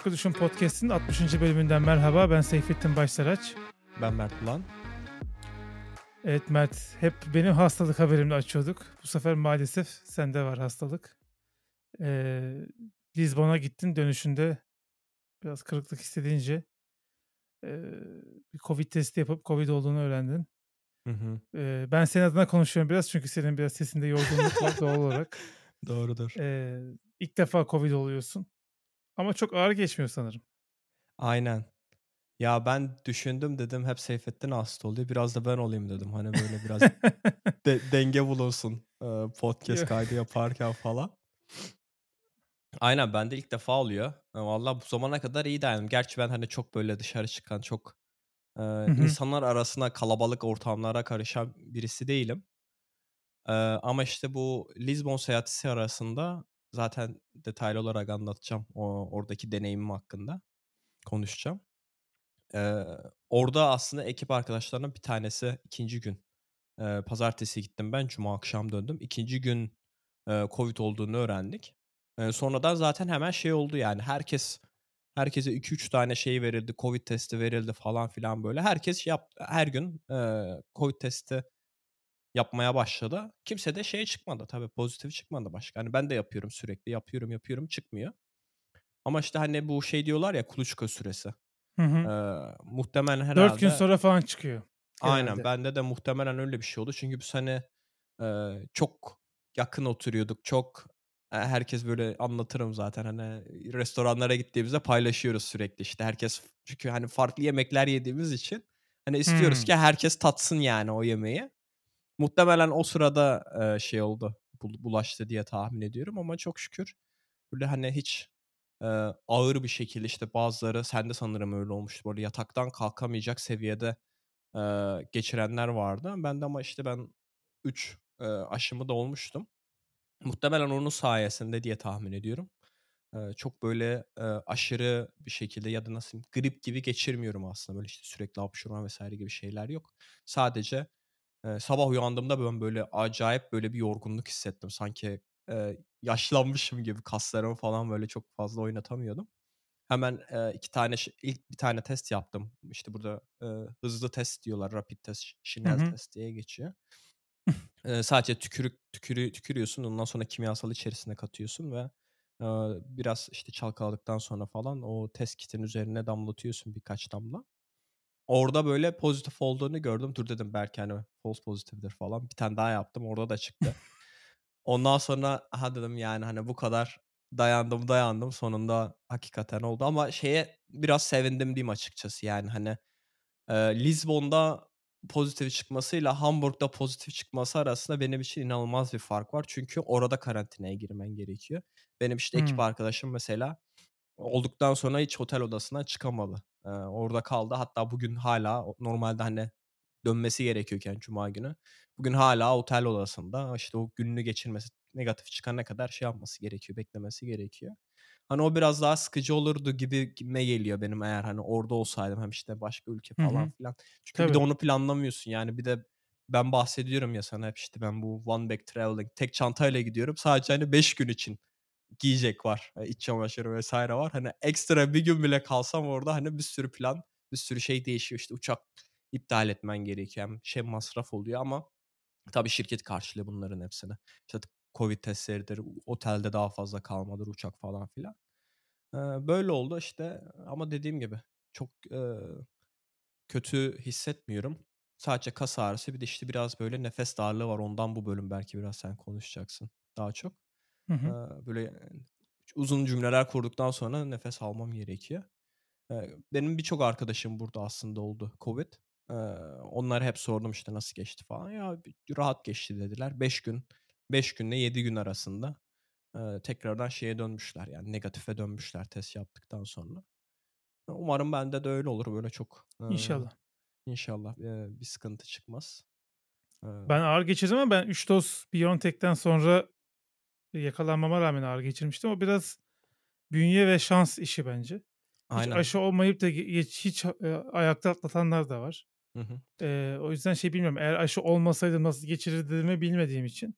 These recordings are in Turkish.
Farklı Düşün Podcast'in 60. bölümünden merhaba. Ben Seyfettin Başsaraç. Ben Mert Ulan. Evet Mert, hep benim hastalık haberimle açıyorduk. Bu sefer maalesef sende var hastalık. Ee, Lizbon'a gittin dönüşünde biraz kırıklık hissedince e, bir Covid testi yapıp Covid olduğunu öğrendin. Hı hı. Ee, ben senin adına konuşuyorum biraz çünkü senin biraz sesinde yorgunluk var doğal olarak. Doğrudur. Ee, ilk defa Covid oluyorsun. Ama çok ağır geçmiyor sanırım. Aynen. Ya ben düşündüm dedim hep Seyfettin hasta oluyor. Biraz da ben olayım dedim. Hani böyle biraz de- denge bulunsun podcast kaydı yaparken falan. Aynen bende ilk defa oluyor. E, Vallahi bu zamana kadar iyi dayandım. Gerçi ben hani çok böyle dışarı çıkan çok e, insanlar arasına kalabalık ortamlara karışan birisi değilim. E, ama işte bu Lisbon seyahati arasında zaten detaylı olarak anlatacağım o oradaki deneyimim hakkında konuşacağım. Ee, orada aslında ekip arkadaşlarının bir tanesi ikinci gün e, pazartesi gittim ben cuma akşam döndüm. İkinci gün e, covid olduğunu öğrendik. E, sonradan zaten hemen şey oldu yani herkes herkese 2-3 tane şey verildi covid testi verildi falan filan böyle. Herkes yap her gün e, covid testi yapmaya başladı. Kimse de şey çıkmadı tabii pozitif çıkmadı başka. Hani ben de yapıyorum sürekli yapıyorum yapıyorum çıkmıyor. Ama işte hani bu şey diyorlar ya kuluçka süresi. Hı hı. Ee, muhtemelen herhalde. Dört gün sonra falan çıkıyor. Aynen herhalde. bende de muhtemelen öyle bir şey oldu. Çünkü biz hani e, çok yakın oturuyorduk. Çok e, herkes böyle anlatırım zaten hani restoranlara gittiğimizde paylaşıyoruz sürekli işte herkes çünkü hani farklı yemekler yediğimiz için hani istiyoruz Hmm. ki herkes tatsın yani o yemeği. Muhtemelen o sırada e, şey oldu bul- bulaştı diye tahmin ediyorum ama çok şükür böyle hani hiç e, ağır bir şekilde işte bazıları sende sanırım öyle olmuştu böyle yataktan kalkamayacak seviyede e, geçirenler vardı. Ben de ama işte ben 3 aşımı da olmuştum. Muhtemelen onun sayesinde diye tahmin ediyorum. E, çok böyle e, aşırı bir şekilde ya da nasıl grip gibi geçirmiyorum aslında. Böyle işte sürekli hapşurma vesaire gibi şeyler yok. Sadece e, sabah uyandığımda ben böyle acayip böyle bir yorgunluk hissettim. Sanki e, yaşlanmışım gibi kaslarımı falan böyle çok fazla oynatamıyordum. Hemen e, iki tane ş- ilk bir tane test yaptım. İşte burada e, hızlı test diyorlar, rapid test, Hı Schnell hı. test diye geçiyor. E, sadece tükürük tükürü tükürüyorsun, ondan sonra kimyasal içerisine katıyorsun ve e, biraz işte çalkaladıktan sonra falan o test kitin üzerine damlatıyorsun birkaç damla. Orada böyle pozitif olduğunu gördüm. Dur dedim belki hani false pozitiftir falan. Bir tane daha yaptım. Orada da çıktı. Ondan sonra ha dedim yani hani bu kadar dayandım dayandım sonunda hakikaten oldu ama şeye biraz sevindim diyeyim açıkçası yani hani e, Lizbon'da pozitif çıkmasıyla Hamburg'da pozitif çıkması arasında benim için inanılmaz bir fark var. Çünkü orada karantinaya girmen gerekiyor. Benim işte ekip Hmm. arkadaşım mesela olduktan sonra hiç otel odasından çıkamadı. Ee, orada kaldı. Hatta bugün hala normalde hani dönmesi gerekiyorken cuma günü. Bugün hala otel odasında işte o gününü geçirmesi negatif çıkana kadar şey yapması gerekiyor, beklemesi gerekiyor. Hani o biraz daha sıkıcı olurdu gibi gibime geliyor benim eğer hani orada olsaydım hem işte başka ülke falan hı. filan. Çünkü bir de Tabii. onu planlamıyorsun yani bir de ben bahsediyorum ya sana hep işte ben bu one bag traveling tek çantayla gidiyorum. Sadece hani 5 gün için giyecek var. e, iç çamaşırı vesaire var. Hani ekstra bir gün bile kalsam orada hani bir sürü plan, bir sürü şey değişiyor. İşte uçak iptal etmen gerekiyor. Hem şey masraf oluyor ama tabii şirket karşılıyor bunların hepsini. İşte Covid testleridir, otelde daha fazla kalmadır, uçak falan filan. Böyle oldu işte ama dediğim gibi çok kötü hissetmiyorum. Sadece kas ağrısı bir de işte biraz böyle nefes darlığı var. Ondan bu bölüm belki biraz sen konuşacaksın daha çok. Hı hı. böyle uzun cümleler kurduktan sonra nefes almam gerekiyor. Benim birçok arkadaşım burada aslında oldu Covid. Onlara hep sordum işte nasıl geçti falan. Ya rahat geçti dediler. 5 gün 5 günle 7 gün arasında tekrardan şeye dönmüşler. Yani negatife dönmüşler test yaptıktan sonra. Umarım bende de öyle olur. Böyle çok İnşallah. inşallah bir sıkıntı çıkmaz. Ben ağır geçirdim ama ben 3 doz BioNTech'ten sonra yakalanmama rağmen ağır geçirmiştim. O biraz bünye ve şans işi bence. Hiç aynen. aşı olmayıp da geç, hiç e, ayakta atlatanlar da var. Hı hı. E, o yüzden şey bilmiyorum. Eğer aşı olmasaydım nasıl geçirirdiğimi bilmediğim için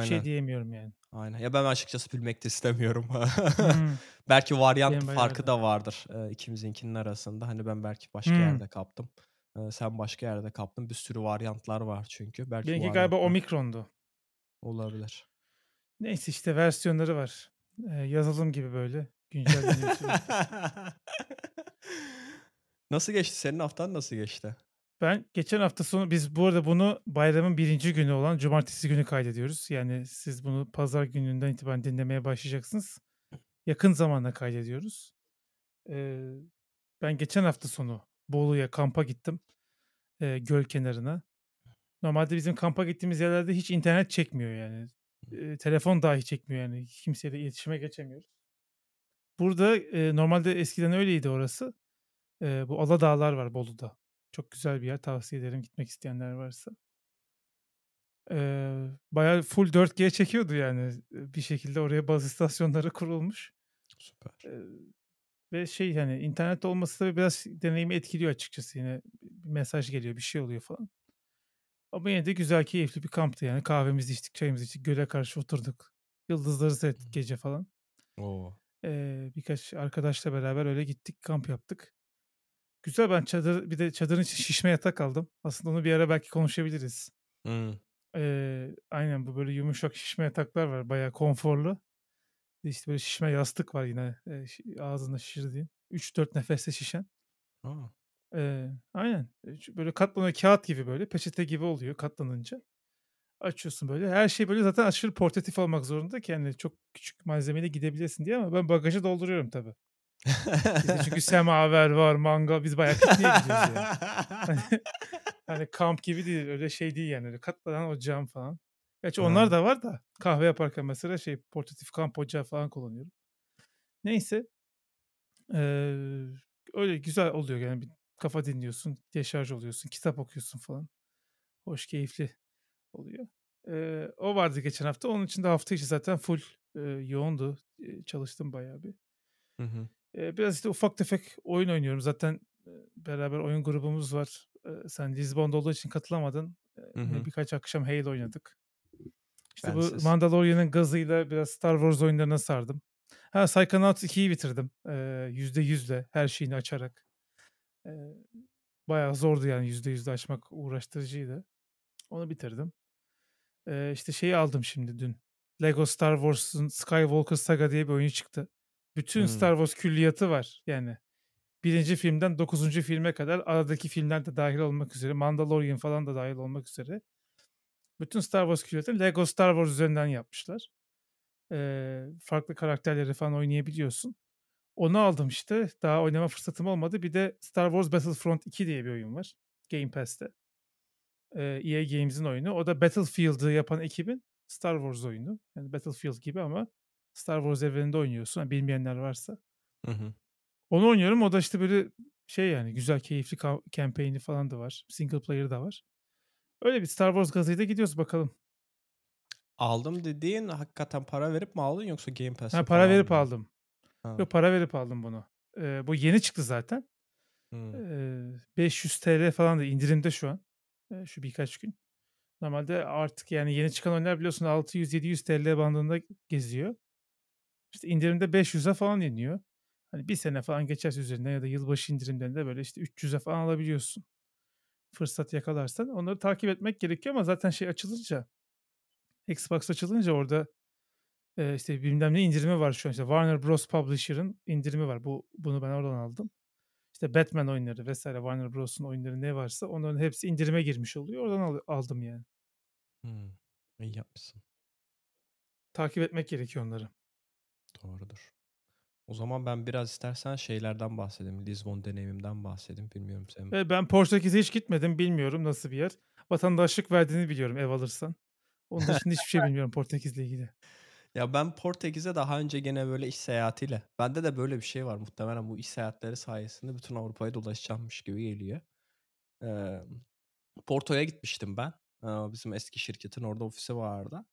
şey Aynen. diyemiyorum yani. Aynen. Ya ben açıkçası bilmek de istemiyorum. Belki varyant Benim farkı da vardır, eee, ikimizinkinin arasında. Hani ben belki başka Hımm. yerde kaptım. Eee, sen başka yerde kaptın. Bir sürü varyantlar var çünkü. Belki Benimki galiba varyantlar omikrondu. olabilir. Neyse işte versiyonları var. Eee, yazılım gibi böyle sürekli. Nasıl geçti? Senin haftan nasıl geçti? Ben geçen hafta sonu biz bu arada bunu bayramın 1. günü olan cumartesi günü kaydediyoruz. Yani siz bunu pazar gününden itibaren dinlemeye başlayacaksınız. Yakın zamanda kaydediyoruz. Eee, ben geçen hafta sonu Bolu'ya kampa gittim. Eee, göl kenarına. Normalde bizim kampa gittiğimiz yerlerde hiç internet çekmiyor yani. Telefon dahi çekmiyor yani. Kimseyle iletişime geçemiyoruz. Burada, eee, normalde eskiden öyleydi orası. Eee, bu Aladağlar var Bolu'da. Çok güzel bir yer. Tavsiye ederim gitmek isteyenler varsa. Eee, bayağı full 4G çekiyordu yani. Bir şekilde oraya baz istasyonları kurulmuş. Süper. Eee, ve şey, hani, internet olması tabii biraz deneyimi etkiliyor açıkçası yine. Bir mesaj geliyor, bir şey oluyor falan. Ama yine de güzel, keyifli bir kamptı yani. Kahvemizi içtik, çayımızı içtik, göle karşı oturduk. Yıldızları seyrettik gece falan. O! Eee, birkaç arkadaşla beraber öyle gittik, kamp yaptık. Güzel, ben çadır bir de çadırın için şişme yatak aldım. Aslında onu bir ara belki konuşabiliriz. Eee, aynen bu böyle yumuşak şişme yataklar var, bayağı konforlu. İşte böyle şişme yastık var yine, eee, şi ağzında şişirdiğin. 3-4 nefeste şişen. A! Eee, aynen. Eee, böyle katlanıyor, kâğıt gibi böyle, peçete gibi oluyor katlanınca. Açıyorsun böyle. Her şey böyle zaten aşırı portatif olmak zorunda ki hani çok küçük malzemeyle gidebilirsin diye ama ben bagajı dolduruyorum tabii. Bizde çünkü semaver var, mangal. Biz bayağı pikniğe gidiyoruz yani. Hani hani kamp gibi değil, öyle şey değil yani. Öyle katlanan o cam falan. Gerçi onlar Ha. da var da kahve yaparken mesela şey portatif kamp ocağı falan kullanıyorum. Neyse. Eee, öyle güzel oluyor yani kafa dinliyorsun, deşarj oluyorsun, kitap okuyorsun falan. Hoş, keyifli oluyor. Eee, o vardı geçen hafta. Onun için de hafta içi zaten full, eee, yoğundu. Eee, çalıştım bayağı bir. Hı hı. Eee, biraz işte ufak tefek oyun oynuyorum. Zaten, eee, beraber oyun grubumuz var. Eee, sen Lizbon'da olduğu için katılamadın. Eee, Hı yine hı. birkaç akşam Halo oynadık. İşte bu. Mandalorian'ın gazıyla biraz Star Wars oyunlarına sardım. Ha, Psychonauts 2'yi bitirdim. Eee, %100'le her şeyini açarak. Eee, bayağı zordu yani %100'le açmak uğraştırıcıydı. Onu bitirdim. Eee, işte şeyi aldım şimdi dün. Lego Star Wars'un Skywalker Saga diye bir oyunu çıktı. Bütün Hımm. Star Wars külliyatı var yani. 1. filmden 9. filme kadar aradaki filmler de dâhil olmak üzere, Mandalorian falan da dâhil olmak üzere. Bütün Star Wars külliyatını Lego Star Wars üzerinden yapmışlar. Eee, farklı karakterleri falan oynayabiliyorsun. Onu aldım işte. Daha oynama fırsatım olmadı. Bir de Star Wars Battlefront 2 diye bir oyun var Game Pass'te. Eee, EA Games'in oyunu. O da Battlefield'ı yapan ekibin Star Wars oyunu. Yani Battlefield gibi ama Star Wars evreninde oynuyorsun. Hani bilmeyenler varsa. Hı hı. Onu oynuyorum. O da işte böyle şey yani güzel, keyifli campaign'i falan da var. Single player'ı da var. Öyle bir Star Wars gazıyla gidiyoruz bakalım. Aldım dediğin hakikaten para verip mi aldın yoksa Game Pass'te Ha, para verip mı? aldım. Ha. Yok para verip aldım bunu. Eee, bu yeni çıktı zaten. Eee, 500 TL falan da indirimde şu an. Eee, şu birkaç gün. Normalde artık yani yeni çıkan oyunlar biliyorsun 600-700 TL bandında geziyor. İşte indirimde 500'e falan iniyor. Hani bir sene falan geçerse üzerinden ya da yılbaşı indirimlerinde böyle işte 300'e falan alabiliyorsun. Fırsat yakalarsan. Onları takip etmek gerekiyor ama zaten şey açılınca Xbox açılınca orada eee, işte bilmem ne indirimi var şu an. İşte Warner Bros. Publisher'ın indirimi var. Bu bunu ben oradan aldım. İşte Batman oyunları vesaire Warner Bros'un oyunları ne varsa onların hepsi indirime girmiş oluyor. Oradan al- aldım yani. Hımm. İyi yapmışsın. Takip etmek gerekiyor onları. Doğrudur. O zaman ben biraz istersen şeylerden bahsedeyim. Lizbon deneyimimden bahsedeyim. Bilmiyorum sen Ve ben Portekiz'e hiç gitmedim. Bilmiyorum nasıl bir yer. Vatandaşlık verdiğini biliyorum ev alırsan. Onun dışında hiçbir şey bilmiyorum Portekiz'le ilgili. Ya ben Portekiz'e daha önce gene böyle iş seyahatiyle. Bende de böyle bir şey var. Muhtemelen bu iş seyahatleri sayesinde bütün Avrupa'yı dolaşacakmış gibi geliyor. Eee, Porto'ya gitmiştim ben. Eee, bizim eski şirketin orada ofisi vardı.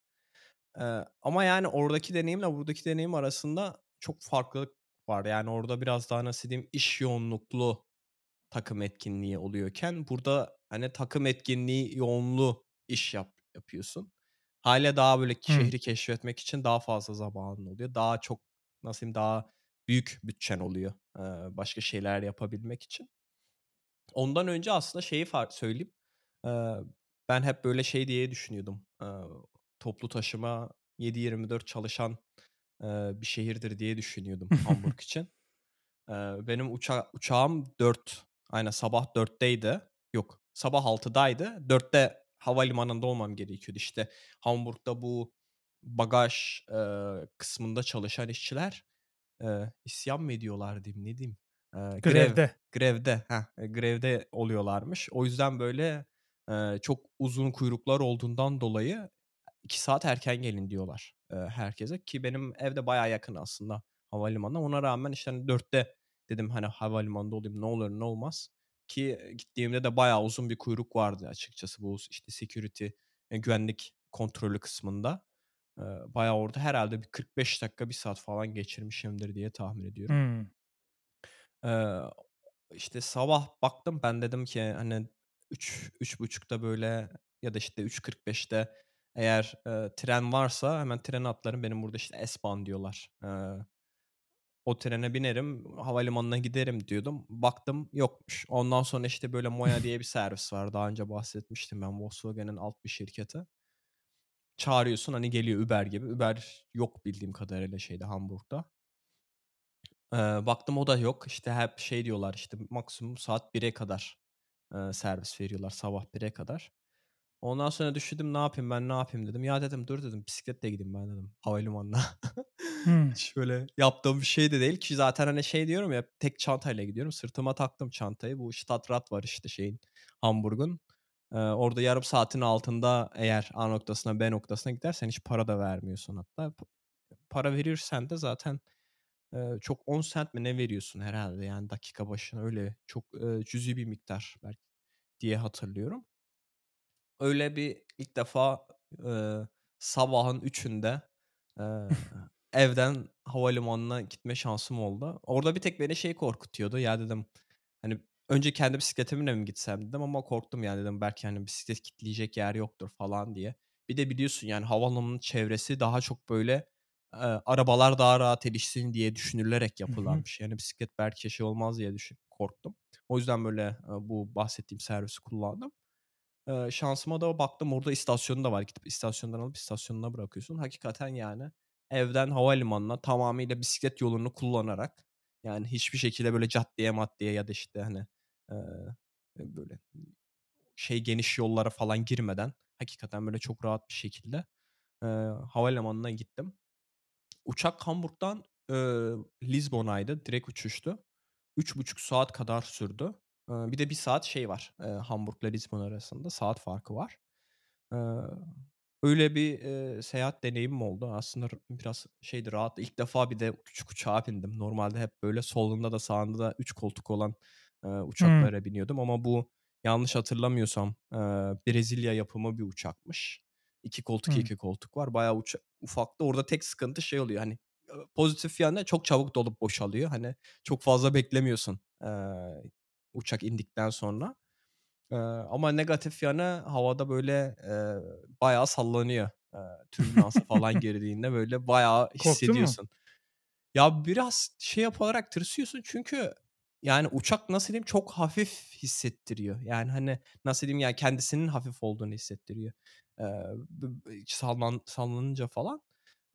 Eee, ama yani oradaki deneyimle buradaki deneyim arasında çok farklılık var. Yani orada biraz daha nasıl diyeyim iş yoğunluklu takım etkinliği oluyorken burada hani takım etkinliği yoğunlu iş yap yapıyorsun. Hâliyle daha böyle Hımm. şehri keşfetmek için daha fazla zamanın oluyor. Daha çok, nasıl diyeyim, daha büyük bütçen oluyor, eee, başka şeyler yapabilmek için. Ondan önce aslında şeyi söyleyeyim. Eee, ben hep böyle şey diye düşünüyordum. Eee, toplu taşıma 7/24 çalışan, eee, bir şehirdir diye düşünüyordum Hamburg için. Eee, benim uça uçağım 4 aynen sabah 4'teydi. Yok, sabah 6'daydı. 4'te havalimanında olmam gerekiyordu. İşte Hamburg'da bu bagaj, eee, kısmında çalışan işçiler, eee, isyan mı ediyorlar diyeyim, ne diyeyim? Grev, Grevde. grevde, heh, grevde oluyorlarmış. O yüzden böyle, eee, çok uzun kuyruklar olduğundan dolayı 2 saat erken gelin diyorlar, eee, herkese ki benim ev de bayağı yakın aslında havalimanına. Ona rağmen işte hani 4'te dedim hani havalimanında olayım ne olur ne olmaz ki gittiğimde de bayağı uzun bir kuyruk vardı açıkçası bu işte security, eee, güvenlik kontrolü kısmında. Eee, bayağı orada herhâlde bir 45 dakika, 1 saat falan geçirmişimdir diye tahmin ediyorum. Hımm. Eee, işte sabah baktım ben dedim ki hani 3 3.30'da böyle ya da işte 3.45'te eğer, eee, tren varsa hemen trene atlarım. Benim burada işte S-Bahn diyorlar. Eee, o trene binerim, havalimanına giderim diyordum. Baktım yokmuş. Ondan sonra işte böyle MOIA diye bir servis var. Daha önce bahsetmiştim ben Volkswagen'in alt bir şirketi. Çağırıyorsun hani geliyor Uber gibi. Uber yok bildiğim kadarıyla şeyde Hamburg'da. Eee, baktım o da yok. İşte hep şey diyorlar işte maksimum saat 1'e kadar, eee, servis veriyorlar sabah 1'e kadar. Ondan sonra düşündüm ne yapayım ben ne yapayım dedim. Ya dedim dur dedim bisikletle gideyim ben dedim havalimanına. Hımm. Hiç böyle yaptığım bir şey de değil ki zaten hani şey diyorum ya tek çantayla gidiyorum. Sırtıma taktım çantayı. Bu Stadtrat var işte şeyin Hamburg'un. Eee, orada yarım saatin altında eğer A noktasına B noktasına gidersen hiç para da vermiyorsun hatta. Para verirsen de zaten, eee, çok 10 cent mi ne veriyorsun herhâlde yani dakika başına öyle çok, eee, cüzi bir miktar belki diye hatırlıyorum. Öyle bir ilk defa, eee, sabahın 3'ünde, eee, evden havalimanına gitme şansım oldu. Orada bir tek beni şey korkutuyordu. Ya dedim, hani, önce kendi bisikletimle mi gitsem dedim ama korktum ya dedim belki, hani, bisiklet kilitleyecek yer yoktur falan diye. Bir de biliyorsun yani havaalanının çevresi daha çok böyle, eee, arabalar daha rahat erişsin diye düşünülerek Hı hı. yapılanmış. Yani bisiklet belki şey olmaz diye düşün korktum. O yüzden böyle, eee, bu bahsettiğim servisi kullandım. Eee, şansıma da baktım orada istasyonu da var. Gidip istasyondan alıp istasyonuna bırakıyorsun. Hakikaten yani evden havalimanına tamamıyla bisiklet yolunu kullanarak, yani hiçbir şekilde böyle caddeye maddeye ya da işte, hani, eee, böyle şey geniş yollara falan girmeden hakikaten böyle çok rahat bir şekilde, eee, havalimanına gittim. Uçak Hamburg'dan, eee, Lizbon'aydı. Direkt uçuştu. 3,5 saat kadar sürdü. Bir de 1 saat şey var, Hamburg'la Lizbon arasında saat farkı var. Öyle bir, seyahat deneyimim oldu. Aslında biraz şeydi, rahattı. İlk defa bir de küçük uçağa bindim. Normalde hep böyle solunda da sağında da 3 koltuk olan, uçaklara biniyordum ama bu yanlış hatırlamıyorsam, Brezilya yapımı bir uçakmış. 2 koltuk, Hımm. 2 koltuk var. Bayağı uça ufaktı. Orada tek sıkıntı şey oluyor, hani, pozitif yanı çok çabuk dolup boşalıyor. Hani, çok fazla beklemiyorsun, eee, uçak indikten sonra. Eee, ama negatif yanı havada böyle, eee, bayağı sallanıyor. Eee, türbülansa falan girdiğinde böyle bayağı Korktun mu? hissediyorsun. Ya, biraz şey yaparak tırsıyorsun çünkü yani uçak nasıl diyeyim çok hafif hissettiriyor. Yani, hani, nasıl diyeyim, yani kendisinin hafif olduğunu hissettiriyor. B sallan sallanınca falan.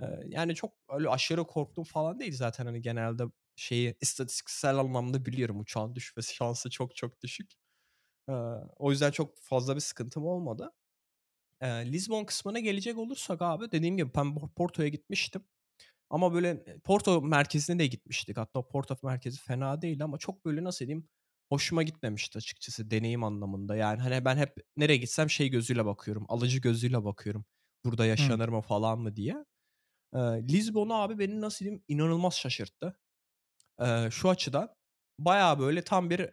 Eee, yani çok öyle aşırı korktum falan değil zaten, hani, genelde şeyi istatistiksel anlamda biliyorum uçağın düşmesi şansı çok çok düşük. Eee, o yüzden çok fazla bir sıkıntım olmadı. Eee, Lizbon kısmına gelecek olursak abi dediğim gibi ben Por Porto'ya gitmiştim ama böyle, Porto merkezine de gitmiştik. Hatta Porto merkezi fena değildi ama çok böyle nasıl diyeyim, hoşuma gitmemişti açıkçası deneyim anlamında. Yani, hani, ben hep nereye gitsem şey gözüyle bakıyorum, alıcı gözüyle bakıyorum. Burada yaşanır mı falan mı diye. Eee, Lizbon abi beni nasıl diyeyim inanılmaz şaşırttı. Eee, şu açıdan, bayağı böyle tam bir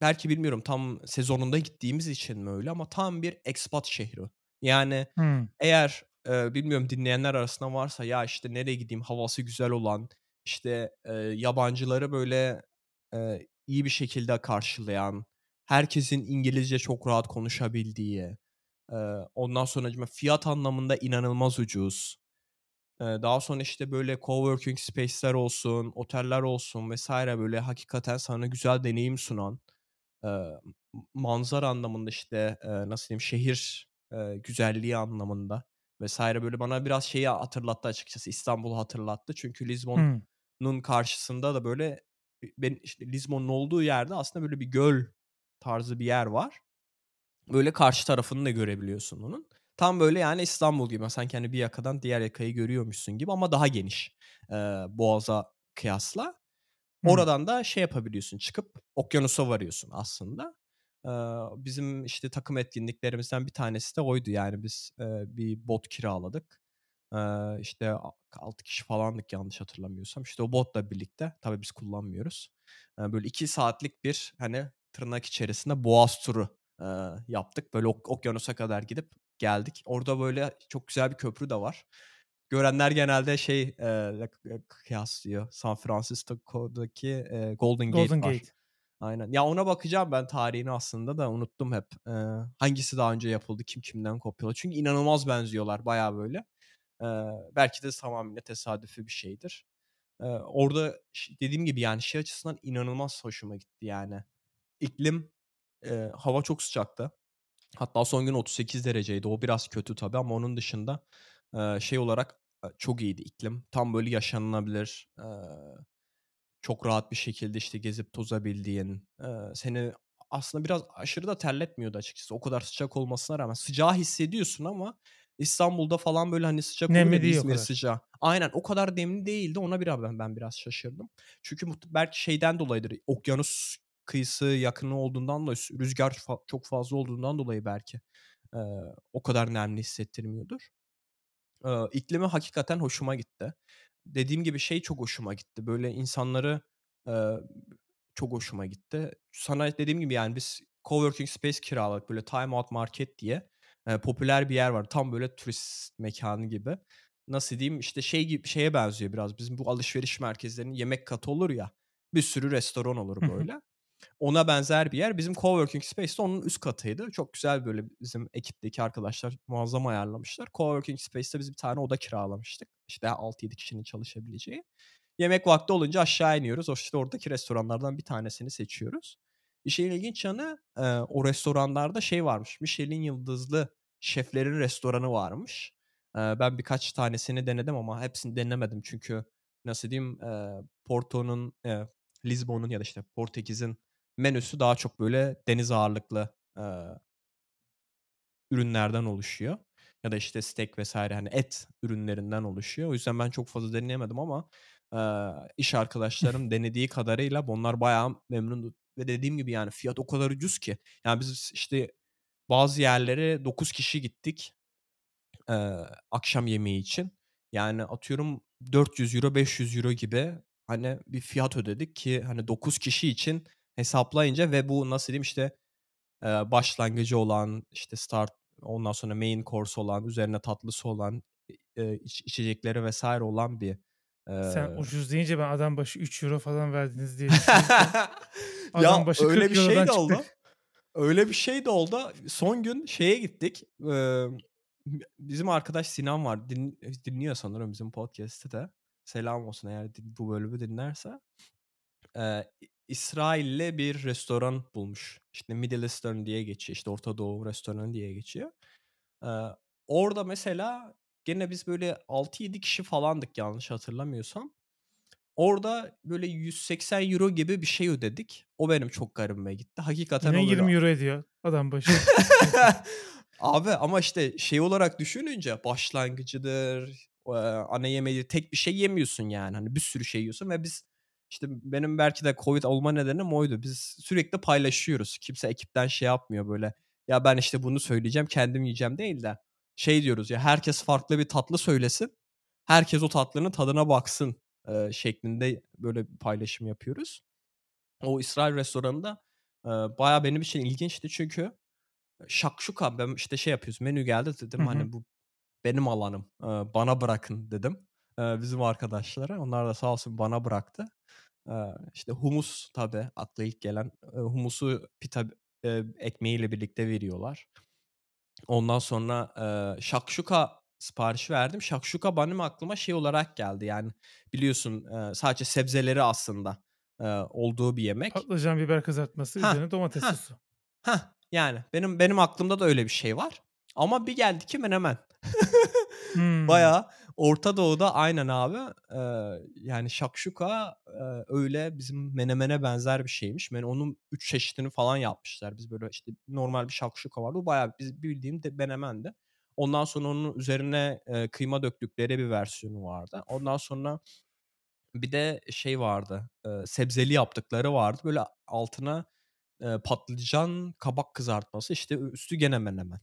belki bilmiyorum tam sezonunda gittiğimiz için mi öyle ama tam bir expat şehri. Yani Hımm. eğer, eee, bilmiyorum dinleyenler arasında varsa ya, işte, nereye gideyim havası güzel olan, işte, eee, yabancıları böyle, eee, iyi bir şekilde karşılayan, herkesin İngilizce çok rahat konuşabildiği, Eee, ondan sonracığıma fiyat anlamında inanılmaz ucuz. Daha sonra, işte, böyle coworking space'ler olsun, oteller olsun vs. böyle hakikaten sana güzel deneyim sunan, manzara anlamında, işte, nasıl diyeyim, şehir, güzelliği anlamında vs. böyle bana biraz şeyi hatırlattı açıkçası, İstanbul'u hatırlattı. Çünkü Hımm. Lizbon'un karşısında da böyle, i ben işte, Lizbon'un olduğu yerde aslında böyle bir göl tarzı bir yer var. Böyle karşı tarafını da görebiliyorsun onun. Tam böyle, yani, İstanbul gibi. Sanki, hani, bir yakadan diğer yakayı görüyormuşsun gibi ama daha geniş, eee, Boğaz'a kıyasla. Oradan da şey yapabiliyorsun, çıkıp okyanusa varıyorsun aslında. Eee, bizim, işte, takım etkinliklerimizden bir tanesi de oydu. Yani, biz, eee, bir bot kiraladık. Eee, işte, a 6 kişi falandık yanlış hatırlamıyorsam. İşte, o botla birlikte, tabii biz kullanmıyoruz. Eee, böyle 2 saatlik bir, hani, tırnak içerisinde boğaz turu, yaptık. Böyle ok okyanusa kadar gidip geldik. Orada böyle çok güzel bir köprü de var. Görenler genelde şey, eee, kıyaslıyor. San Francisco'daki, eee, Golden Gate Golden var. Gate. Aynen. Ya, ona bakacağım ben tarihini aslında da unuttum hep. Eee, hangisi daha önce yapıldı, kim kimden kopyaladı? Çünkü inanılmaz benziyorlar bayağı böyle. Eee, belki de tamamıyla tesadüfi bir şeydir. Eee, orada dediğim gibi, yani, şey açısından inanılmaz hoşuma gitti, yani. İklim, eee, hava çok sıcaktı. Hatta son gün 38 dereceydi. O biraz kötü tabii ama onun dışında, şey olarak, çok iyiydi iklim. Tam böyle yaşanılabilir, çok rahat bir şekilde, işte, gezip tozabildiğin, eee, seni aslında biraz aşırı da terletmiyordu açıkçası. O kadar sıcak olmasına rağmen. Sıcağı hissediyorsun ama İstanbul'da falan böyle, hani, sıcak olur Nemli bir değil o İzmir sıcağı. Aynen, o kadar nemli değildi. Ona biraz ben ben biraz şaşırdım. Çünkü belki şeyden dolayıdır, okyanus kıyısı yakını olduğundan dolayı, s rüzgâr fa çok fazla olduğundan dolayı belki, eee, o kadar nemli hissettirmiyordur. Eee, iklimi hakikaten hoşuma gitti. Dediğim gibi şey çok hoşuma gitti, böyle insanları, eee, çok hoşuma gitti. Sana dediğim gibi, yani, biz coworking space kiraladık, böyle Time Out Market diye, eee, popüler bir yer var. Tam böyle turist mekânı gibi. Nasıl diyeyim, işte, şey gibi şeye benziyor biraz, bizim bu alışveriş merkezlerinin yemek katı olur ya, bir sürü restoran olur böyle. Ona benzer bir yer. Bizim coworking space de onun üst katıydı. Çok güzel böyle bizim ekipteki arkadaşlar muazzam ayarlamışlar. Coworking space'te biz bir tane oda kiralamıştık. İşte, 6-7 kişinin çalışabileceği. Yemek vakti olunca aşağı iniyoruz. O, işte, oradaki restoranlardan bir tanesini seçiyoruz. İşin ilginç yanı, eee, o restoranlarda şey varmış, Michelin yıldızlı şeflerin restoranı varmış. Eee, ben birkaç tanesini denedim ama hepsini denemedim çünkü nasıl diyeyim, eee, Porto'nun, eee, Lizbon'un ya da, işte, Portekiz'in menüsü daha çok böyle deniz ağırlıklı, eee ürünlerden oluşuyor ya da, işte, steak vs. hani, et ürünlerinden oluşuyor. O yüzden ben çok fazla deneyemedim ama, eee, iş arkadaşlarım denediği kadarıyla onlar bayağı memnundu ve dediğim gibi, yani, fiyat o kadar ucuz ki. Yani, biz, işte, bazı yerlere 9 kişi gittik, eee, akşam yemeği için. Yani, atıyorum €400 €500 gibi, hani, bir fiyat ödedik ki, hani, 9 kişi için hesaplayınca ve bu nasıl diyeyim, işte, başlangıcı olan, işte, start, ondan sonra main course olan, üzerine tatlısı olan, iç içecekleri vs. olan bir, Sen eee ucuz deyince ben adam başı €3 falan verdiniz diye düşünürken Ya, adam başı öyle bir şey €40'dan de oldu. Öyle bir şey de oldu. Son gün şeye gittik, bizim arkadaş Sinan var. Din dinliyor sanırım bizim podcast'i de. Selam olsun eğer bu bölümü dinlerse. İ İsrailli bir restoran bulmuş. İşte, Middle Eastern diye geçiyor, işte, Orta Doğu restoranı diye geçiyor. Eee, orada mesela gene biz böyle 6-7 kişi falandık yanlış hatırlamıyorsam. Orada böyle €180 gibi bir şey ödedik. O benim çok garibime gitti. Hakikaten Yine o böyle €20 ediyor adam başı. Abi ama, işte, şey olarak düşününce başlangıcıdır, ana yemeği tek bir şey yemiyorsun, yani. Hani, bir sürü şey yiyorsun ve biz, işte, benim belki de COVID olma nedenim oydu. Biz sürekli paylaşıyoruz. Kimse ekipten şey yapmıyor böyle, ya, ben, işte, bunu söyleyeceğim, kendim yiyeceğim değil de şey diyoruz, ya, herkes farklı bir tatlı söylesin, herkes o tatlının tadına baksın, eee, şeklinde böyle bir paylaşım yapıyoruz. O İsrail restoranı eee, bayağı benim için ilginçti çünkü şakşuka, ben, işte, şey yapıyoruz, menü geldi dedim, hı. hani, bu benim alanım, eee, bana bırakın dedim, bizim arkadaşlara. Onlar da sağ olsun bana bıraktı. Eee, işte, humus tabii akla ilk gelen, humusu pita, ekmeğiyle birlikte veriyorlar. Ondan sonra, eee, şakşuka siparişi verdim. Şakşuka benim aklıma şey olarak geldi, yani, biliyorsun, sadece sebzeleri aslında, olduğu bir yemek. Patlıcan, biber kızartması, Hah, üzerine domates sosu. hah, yani, benim benim aklımda da öyle bir şey var ama bir geldi ki menemen. Hımm. Bayağı Orta Doğu'da aynen abi, eee, yani, şakşuka, eee, öyle bizim menemene benzer bir şeymiş. Yani, onun 3 çeşidini falan yapmışlar. Biz, böyle, işte, normal bir şakşuka vardı. O bayağı biz bildiğin de menemendi. Ondan sonra onun üzerine, eee, kıyma döktükleri bir versiyonu vardı. Ondan sonra bir de şey vardı, eee, sebzeli yaptıkları vardı. Böyle, altına, eee, patlıcan, kabak kızartması, işte, üstü gene menemen.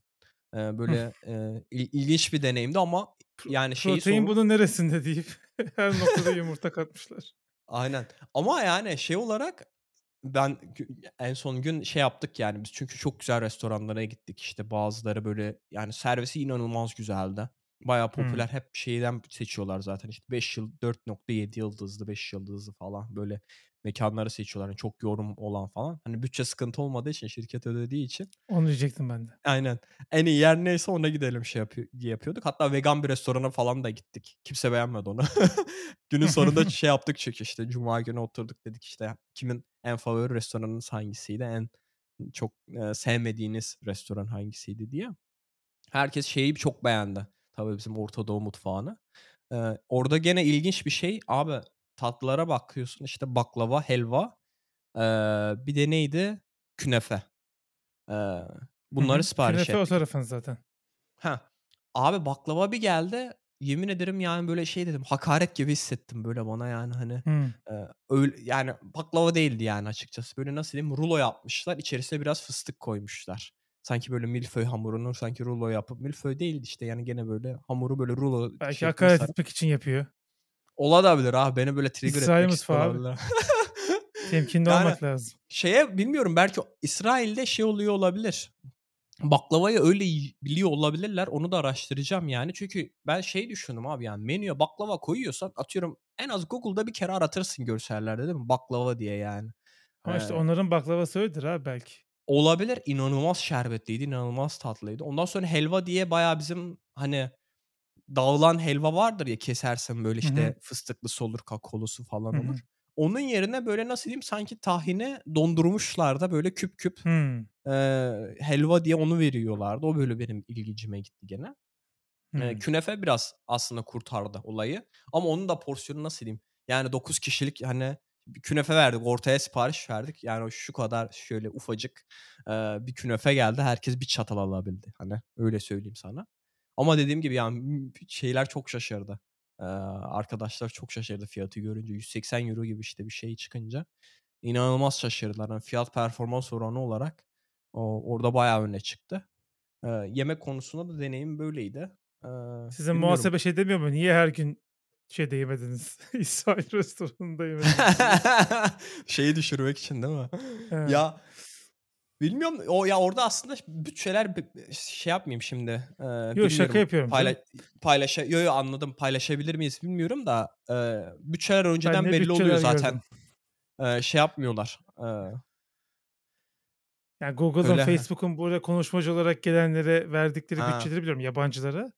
Eee, böyle, eee, il ilginç bir deneyimdi ama, yani, şeyi protein sorun bunun neresinde deyip her noktada yumurta katmışlar. Aynen ama, yani, şey olarak ben en son gün şey yaptık, yani, biz çünkü çok güzel restoranlara gittik. İşte, bazıları, böyle, yani, servisi inanılmaz güzeldi. Bayağı Hımm. popüler. Hep şeyden seçiyorlar zaten, işte, 5 yıl 4.7 yıldızlı, 5 yıldızlı falan, böyle, mekânları seçiyorlar. Hani, çok yorum olan falan. Hani, bütçe sıkıntı olmadığı için, şirket ödediği için Onu diyecektim ben de. Aynen. En iyi yer neyse ona gidelim şey yapıyor yapıyorduk. Hatta vegan bir restorana falan da gittik. Kimse beğenmedi onu. Günün sonunda şey yaptık çünkü, işte, cuma günü oturduk dedik, işte, kimin en favori restoranınız hangisiydi? En çok, eee, sevmediğiniz restoran hangisiydi diye. Herkes şeyi çok beğendi. Tabii bizim Orta Doğu mutfağını. Eee, orada gene ilginç bir şey, abi tatlılara bakıyorsun, işte, baklava, helva, eee, bir de neydi? Künefe. Hı bunları sipariş Künefe o ettik. tarafın zaten. Heh. Abi baklava bir geldi. Yemin ederim, yani, böyle, şey dedim, hakaret gibi hissettim, böyle, bana, yani, hani, Hımm. eee, öyle, yani, baklava değildi, yani, açıkçası. Böyle, nasıl diyeyim, rulo yapmışlar, içerisine biraz fıstık koymuşlar. Sanki, böyle, milföy hamurunu sanki rulo yapıp milföy değildi, işte, yani, gene, böyle, hamuru, böyle, rulo Belki şeklinde hakaret etmek için yapıyor. Olabilir abi, beni, böyle, trigger İsrail etmek mutfağı istiyor abi. olabilirler. Temkinli Yani, olmak lazım. şeye bilmiyorum, belki İsrail'de şey oluyor olabilir. Baklavayı öyle biliyor olabilirler. Onu da araştıracağım, yani. Çünkü ben şey düşündüm abi, yani, menüye baklava koyuyorsan atıyorum en az Google'da bir kere aratırsın görsellerde, değil mi? Baklava diye, yani. Ama, işte, Eee onların baklavası öyledir abi belki. Olabilir. İnanılmaz şerbetliydi, inanılmaz tatlıydı. Ondan sonra helva diye bayağı bizim, hani, dağılan helva vardır ya, kesersin, böyle, işte, fıstıklısı olur, kakaolusu Hı falan olur. hı. Onun yerine, böyle, nasıl diyeyim, sanki tahini dondurmuşlar da, böyle, küp küp, eee, helva diye onu veriyorlardı. O, böyle, benim ilgincime gitti gene. Hımm. künefe biraz aslında kurtardı olayı ama onun da porsiyonu nasıl diyeyim, yani 9 kişilik, hani, bir künefe verdik, ortaya sipariş verdik. Yani şu kadar şöyle ufacık, eee, bir künefe geldi. Herkes bir çatal alabildi. Hani, öyle söyleyeyim sana. Ama dediğim gibi, yani, şeyler çok şaşırdı. Eee, arkadaşlar çok şaşırdı fiyatı görünce. €180 gibi, işte, bir şey çıkınca inanılmaz şaşırdılar. Hani, fiyat performans oranı olarak o orada bayağı öne çıktı. Eee, yemek konusunda da deneyimim böyleydi. Eee, Sizin bilmiyorum. muhasebe şey demiyor mu? Niye her gün şeyde yemediniz, İsrail restoranında yemediniz? Şeyi düşürmek için değil mi? He. Ya, bilmiyorum, o ya, orada aslında bütçeler şey yapmayayım şimdi, eee, Yo, şaka yapıyorum payla paylaşa yo, yo, anladım. Paylaşabilir miyiz bilmiyorum da, eee, bütçeler önceden belli oluyor bütçeler zaten. gördüm. Eee, şey yapmıyorlar, eee Yani, Google'ın. Facebook'un buraya konuşmacı olarak gelenlere verdikleri Ha. bütçeleri biliyorum, yabancılara.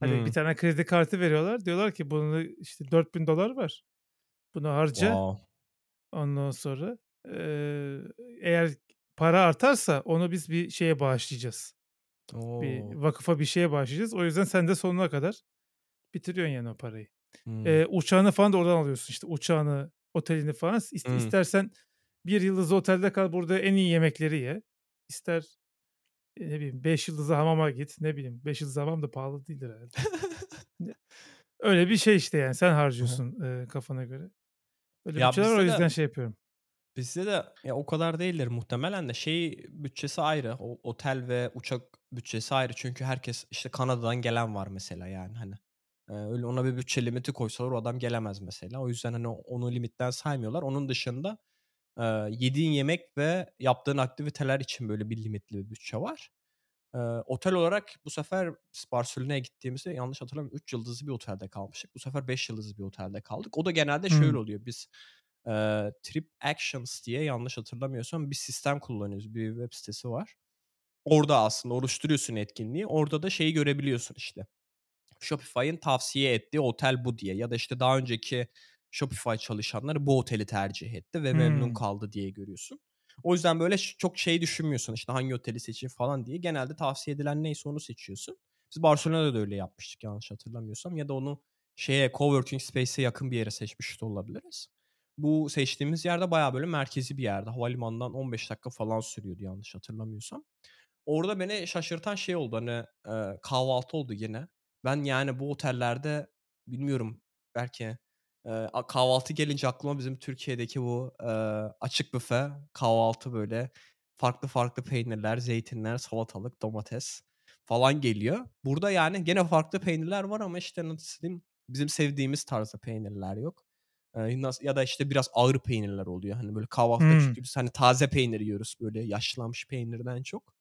Hani, bir Hımm. tane kredi kartı veriyorlar. Diyorlar ki, "Bunu, işte, $4000 var. Bunu harca." Wow. Ondan sonra, eee, eğer para artarsa onu biz bir şeye bağışlayacağız. Bir O! vakıfa, bir şeye bağışlayacağız. O yüzden sen de sonuna kadar bitiriyorsun yani o parayı. Hımm. Eee, uçağını falan da oradan alıyorsun, işte, uçağını, otelini falan. İs Hımm. istersen 1 yıldızlı otelde kal, burada en iyi yemekleri ye. İster, ne bileyim, 5 yıldızlı hamama git. Ne bileyim, 5 yıldızlı hamam da pahalı değildir herhâlde. Ne öyle bir şey, işte, yani. Sen harcıyorsun, eee, kafana göre. Öyle Ya, bütçeler var. O yüzden şey yapıyorum. Bizde de ya, o kadar değildir muhtemelen de şey bütçesi ayrı. O otel ve uçak bütçesi ayrı. Çünkü herkes, işte, Kanada'dan gelen var mesela, yani, hani. Öyle ona bir bütçe limiti koysalar o adam gelemez mesela. O yüzden, hani, onu limitten saymıyorlar. Onun dışında, eee, yediğin yemek ve yaptığın aktiviteler için böyle bir limitli bir bütçe var. Eee, otel olarak bu sefer Barcelona'ya gittiğimizde yanlış hatırlamıyorum 3 yıldızlı bir otelde kalmıştık. Bu sefer 5 yıldızlı bir otelde kaldık. O da genelde şöyle oluyor. Biz, eee, Trip Actions diye yanlış hatırlamıyorsam bir sistem kullanıyoruz. Bir web sitesi var. Orada aslında oluşturuyorsun etkinliği. Orada da şeyi görebiliyorsun işte. Shopify'ın tavsiye ettiği otel bu diye ya da işte daha önceki Shopify çalışanları bu oteli tercih etti ve memnun Hımm. kaldı diye görüyorsun. O yüzden böyle çok şey düşünmüyorsun, işte, hangi oteli seçeyim falan diye. Genelde tavsiye edilen neyse onu seçiyorsun. Biz Barcelona'da da öyle yapmıştık yanlış hatırlamıyorsam ya da onu şeye coworking space'e yakın bir yere seçmiş de olabiliriz. Bu seçtiğimiz yerde bayağı böyle merkezi bir yerde. Havalimanından 15 dakika falan sürüyordu yanlış hatırlamıyorsam. Orada beni şaşırtan şey oldu, hani, eee, kahvaltı oldu yine. Ben, yani, bu otellerde bilmiyorum belki, a kahvaltı gelince aklıma bizim Türkiye'deki bu, eee, açık büfe kahvaltı böyle farklı farklı peynirler, zeytinler, salatalık, domates falan geliyor. Burada, yani, gene farklı peynirler var ama, işte, nasıl diyeyim, bizim sevdiğimiz tarzda peynirler yok. Ya da, işte, biraz ağır peynirler oluyor. Hani, böyle kahvaltıda Hımm. çünkü biz, hani, taze peynir yiyoruz, böyle yaşlanmış peynirden çok.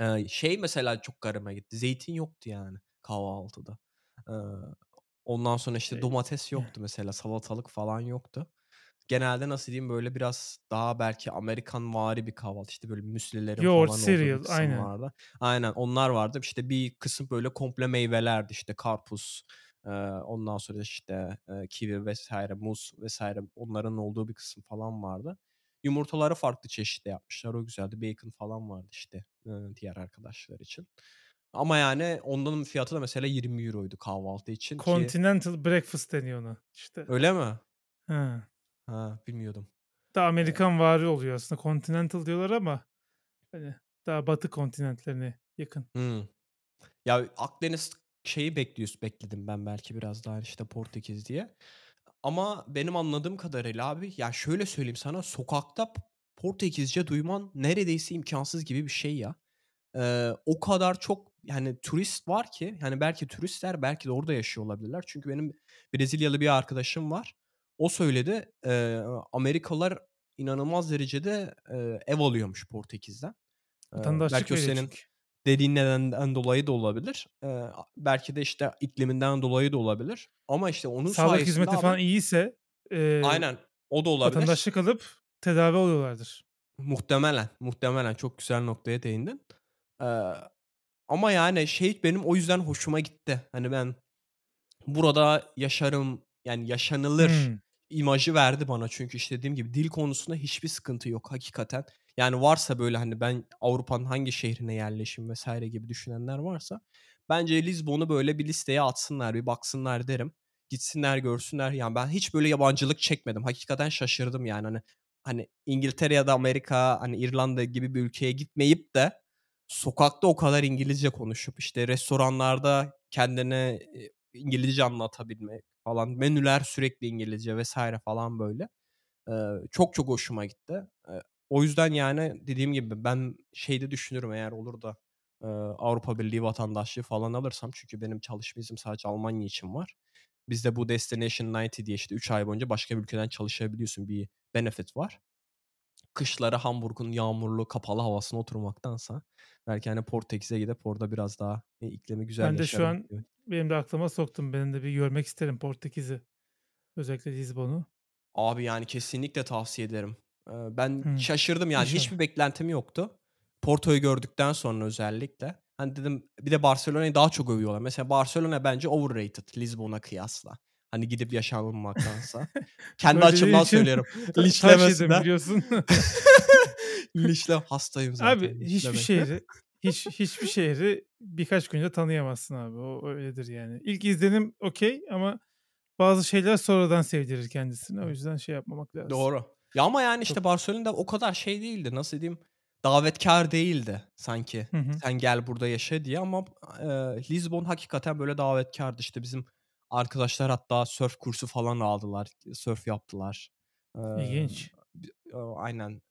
Eee, şey mesela çok garibime gitti. Zeytin yoktu yani kahvaltıda. Eee, ondan sonra, işte, Eee, domates yoktu mesela, salatalık falan yoktu. Genelde nasıl diyeyim, böyle biraz daha belki Amerikanvari bir kahvaltı, işte, böyle müslilerin yoğurt, falan cereal aynen. vardı. Aynen, onlar vardı. İşte, bir kısım böyle komple meyvelerdi. İşte, karpuz, eee, ondan sonra, işte, eee, kivi vs. muz vs. onların olduğu bir kısım falan vardı. Yumurtaları farklı çeşitli yapmışlar. O güzeldi. Bacon falan vardı işte, ııı, diğer arkadaşlar için. Ama yani onların fiyatı da mesela €20'ydu kahvaltı için ki Continental breakfast deniyor ona işte. Öyle mi? He. Ha, bilmiyordum. Daha Eee Amerikanvari oluyor aslında. Continental diyorlar ama hani daha batı kontinentlerine yakın. Hımm. Ya, Akdeniz şeyi bekliyoruz bekledim ben belki biraz daha, işte, Portekiz diye. Ama benim anladığım kadarıyla abi, ya, şöyle söyleyeyim sana, sokakta Portekizce duyman neredeyse imkânsız gibi bir şey ya. Eee, o kadar çok, yani, turist var ki, hani, belki turistler belki de orada yaşıyor olabilirler. Çünkü benim Brezilyalı bir arkadaşım var. O söyledi, eee, Amerikalılar inanılmaz derecede, eee, ev alıyormuş Portekiz'den. Vatandaşlık belki o senin çünkü. Dediğin nedenden dolayı da olabilir. Eee, a belki de, işte, ikliminden dolayı da olabilir. Ama, işte, onun Sağlık sayesinde hizmeti abi falan iyiyse, eee, Aynen, o da olabilir. vatandaşlık alıp tedavi oluyorlardır. Muhtemelen, muhtemelen çok güzel noktaya değindin. Eee, ama, yani, şey benim o yüzden hoşuma gitti. Hani, ben burada yaşarım, yani, yaşanılır Hımm. imajı verdi bana. Çünkü, işte, dediğim gibi dil konusunda hiçbir sıkıntı yok hakikaten. Yani, varsa böyle, hani, ben Avrupa'nın hangi şehrine yerleşeyim vs. gibi düşünenler varsa bence Lizbon'u böyle bir listeye atsınlar, bir baksınlar derim. Gitsinler, görsünler. Yani, ben hiç böyle yabancılık çekmedim. Hakikaten şaşırdım, yani, hani. Hani, İngiltere ya da Amerika, hani, İrlanda gibi bir ülkeye gitmeyip de sokakta o kadar İngilizce konuşup, işte, restoranlarda kendini, eee, İngilizce anlatabilmek falan, menüler sürekli İngilizce vs. falan böyle. Eee, çok çok hoşuma gitti. Eee, o yüzden, yani, dediğim gibi ben şeyi de düşünürüm eğer olur da, eee, Avrupa Birliği vatandaşlığı falan alırsam çünkü benim çalışma iznim sadece Almanya için var. Bizde bu Destination 90 diye, işte, 3 ay boyunca başka bir ülkeden çalışabiliyorsun. Bir benefit var. Kışları Hamburg'un yağmurlu, kapalı havasına oturmaktansa belki, hani, Portekiz'e gidip orada biraz daha, eee, iklimi güzel Ben de şu an gibi. benim de aklıma soktun. Ben de bir görmek isterim Portekiz'i. Özellikle Lizbon'u. Abi, yani, kesinlikle tavsiye ederim. Eee, ben Hımm. şaşırdım, yani, hiçbir beklentim yoktu. Porto'yu gördükten sonra özellikle. Hani, dedim bir de Barcelona'yı daha çok övüyorlar. Mesela Barcelona bence overrated Lizbon'a kıyasla. Hani, gidip yaşanmaktansa. Kendi açımdan için söylüyorum. Linçlemesinler. biliyorsun. Linçle hastayım zaten Abi, hiçbir şehri hiç hiçbir şehri birkaç günde tanıyamazsın abi. O öyledir yani. İlk izlenim okay ama bazı şeyler sonradan sevdirir kendisini. O yüzden şey yapmamak lazım. Doğru. Ya, ama, yani, işte, Barcelona'da o kadar şey değildi, nasıl diyeyim, davetkâr değildi sanki. Hı hı. Sen gel burada yaşa diye ama, eee, Lizbon hakikaten böyle davetkârdı. İşte, bizim arkadaşlar hatta sörf kursu falan aldılar, sörf yaptılar. Eee, İlginç. aynen.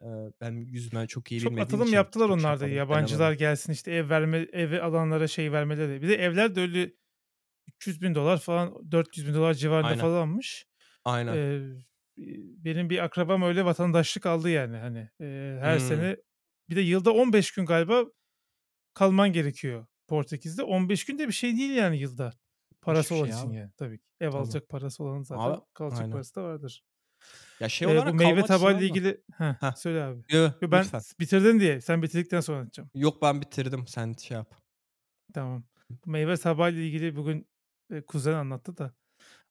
Ben yüzme çok iyi Çok bilmediğim atılım için yaptılar şey onlar da. Yabancılar gelsin, işte, ev verme evi alanlara şey vermeleri. Bir de evler de öyle $300.000 falan, $400.000 civarında Aynen. falanmış. Aynen. Eee, benim bir akrabam öyle vatandaşlık aldı yani, hani. Eee, her Hımm. sene bir de yılda 15 gün galiba kalman gerekiyor Portekiz'de. 15 gün de bir şey değil yani yılda. Parası olan şey için abi. yani tabii ki. Ev Tabii. alacak parası Abi zaten kalacak Aynen. parası da vardır. Ya, şey Eee, bu olarak meyve tabağıyla ilgili Heh, Heh. söyle abi. Yo, yo, ben lütfen. bitirdin diye, sen bitirdikten sonra anlatacağım. Yok, ben bitirdim. Sen şey yap. Tamam. Bu meyve tabağıyla ilgili bugün, eee, kuzen anlattı da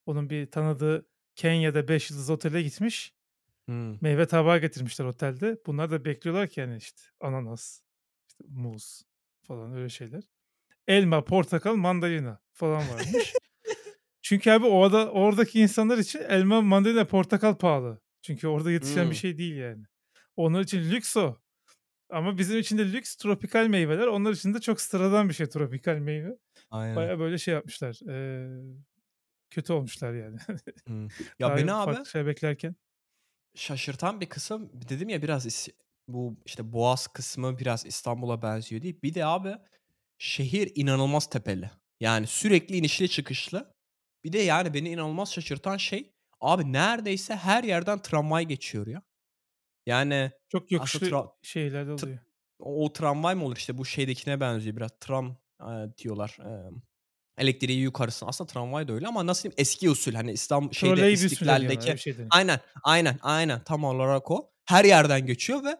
onun bir tanıdığı Kenya'da 5 yıldızlı otele gitmiş. Hımm. Meyve tabağı getirmişler otelde. Bunlar da bekliyorlar ki, hani, işte, ananas, işte, muz falan öyle şeyler. Elma, portakal, mandalina falan varmış. Çünkü abi o ada oradaki insanlar için elma, mandalina, portakal pahalı. Çünkü orada yetişen bir Hımm. şey değil yani. Onlar için lüks o. Ama bizim için de lüks tropikal meyveler. Onlar için de çok sıradan bir şey tropikal meyve. Aynen. Bayağı böyle şey yapmışlar, eee, kötü olmuşlar yani. Hımm. Ya, beni abi şeyler beklerken. şaşırtan bir kısım dedim ya biraz bu, işte, Boğaz kısmı biraz İstanbul'a benziyor diye. Bir de abi şehir inanılmaz tepeli. Yani sürekli inişli çıkışlı. Bir de, yani, beni inanılmaz şaşırtan şey abi neredeyse her yerden tramvay geçiyor ya. Yani Çok yokuşlu tra şeyler de t oluyor. o tramvay mı olur? İşte, bu şeydekine benziyor biraz. Tram, eee, diyorlar. Emm, elektriği yukarısına. Aslında tramvay da öyle ama nasıl diyeyim eski usul. Hani İstam şeyde İstiklal'deki şey. Aynen, aynen, aynen. Tam olarak o. Her yerden geçiyor ve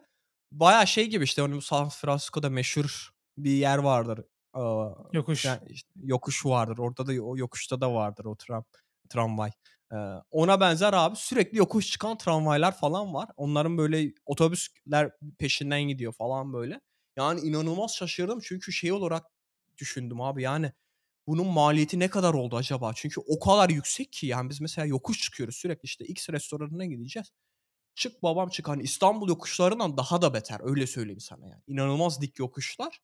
bayağı şey gibi, işte, hani, bu San Francisco'da meşhur bir yer vardır. Yokuş. yani, işte, yokuş vardır. Orada da o yokuşta da vardır o tram tramvay. Ona benzer abi sürekli yokuş çıkan tramvaylar falan var. Onların böyle otobüsler peşinden gidiyor falan böyle. Yani inanılmaz şaşırdım çünkü şey olarak düşündüm abi, yani bunun maliyeti ne kadar oldu acaba? Çünkü o kadar yüksek ki yani biz mesela yokuş çıkıyoruz sürekli, işte, X restoranına gideceğiz. Çık babam çık, hani, İstanbul yokuşlarından daha da beter, öyle söyleyeyim sana yani. İnanılmaz dik yokuşlar.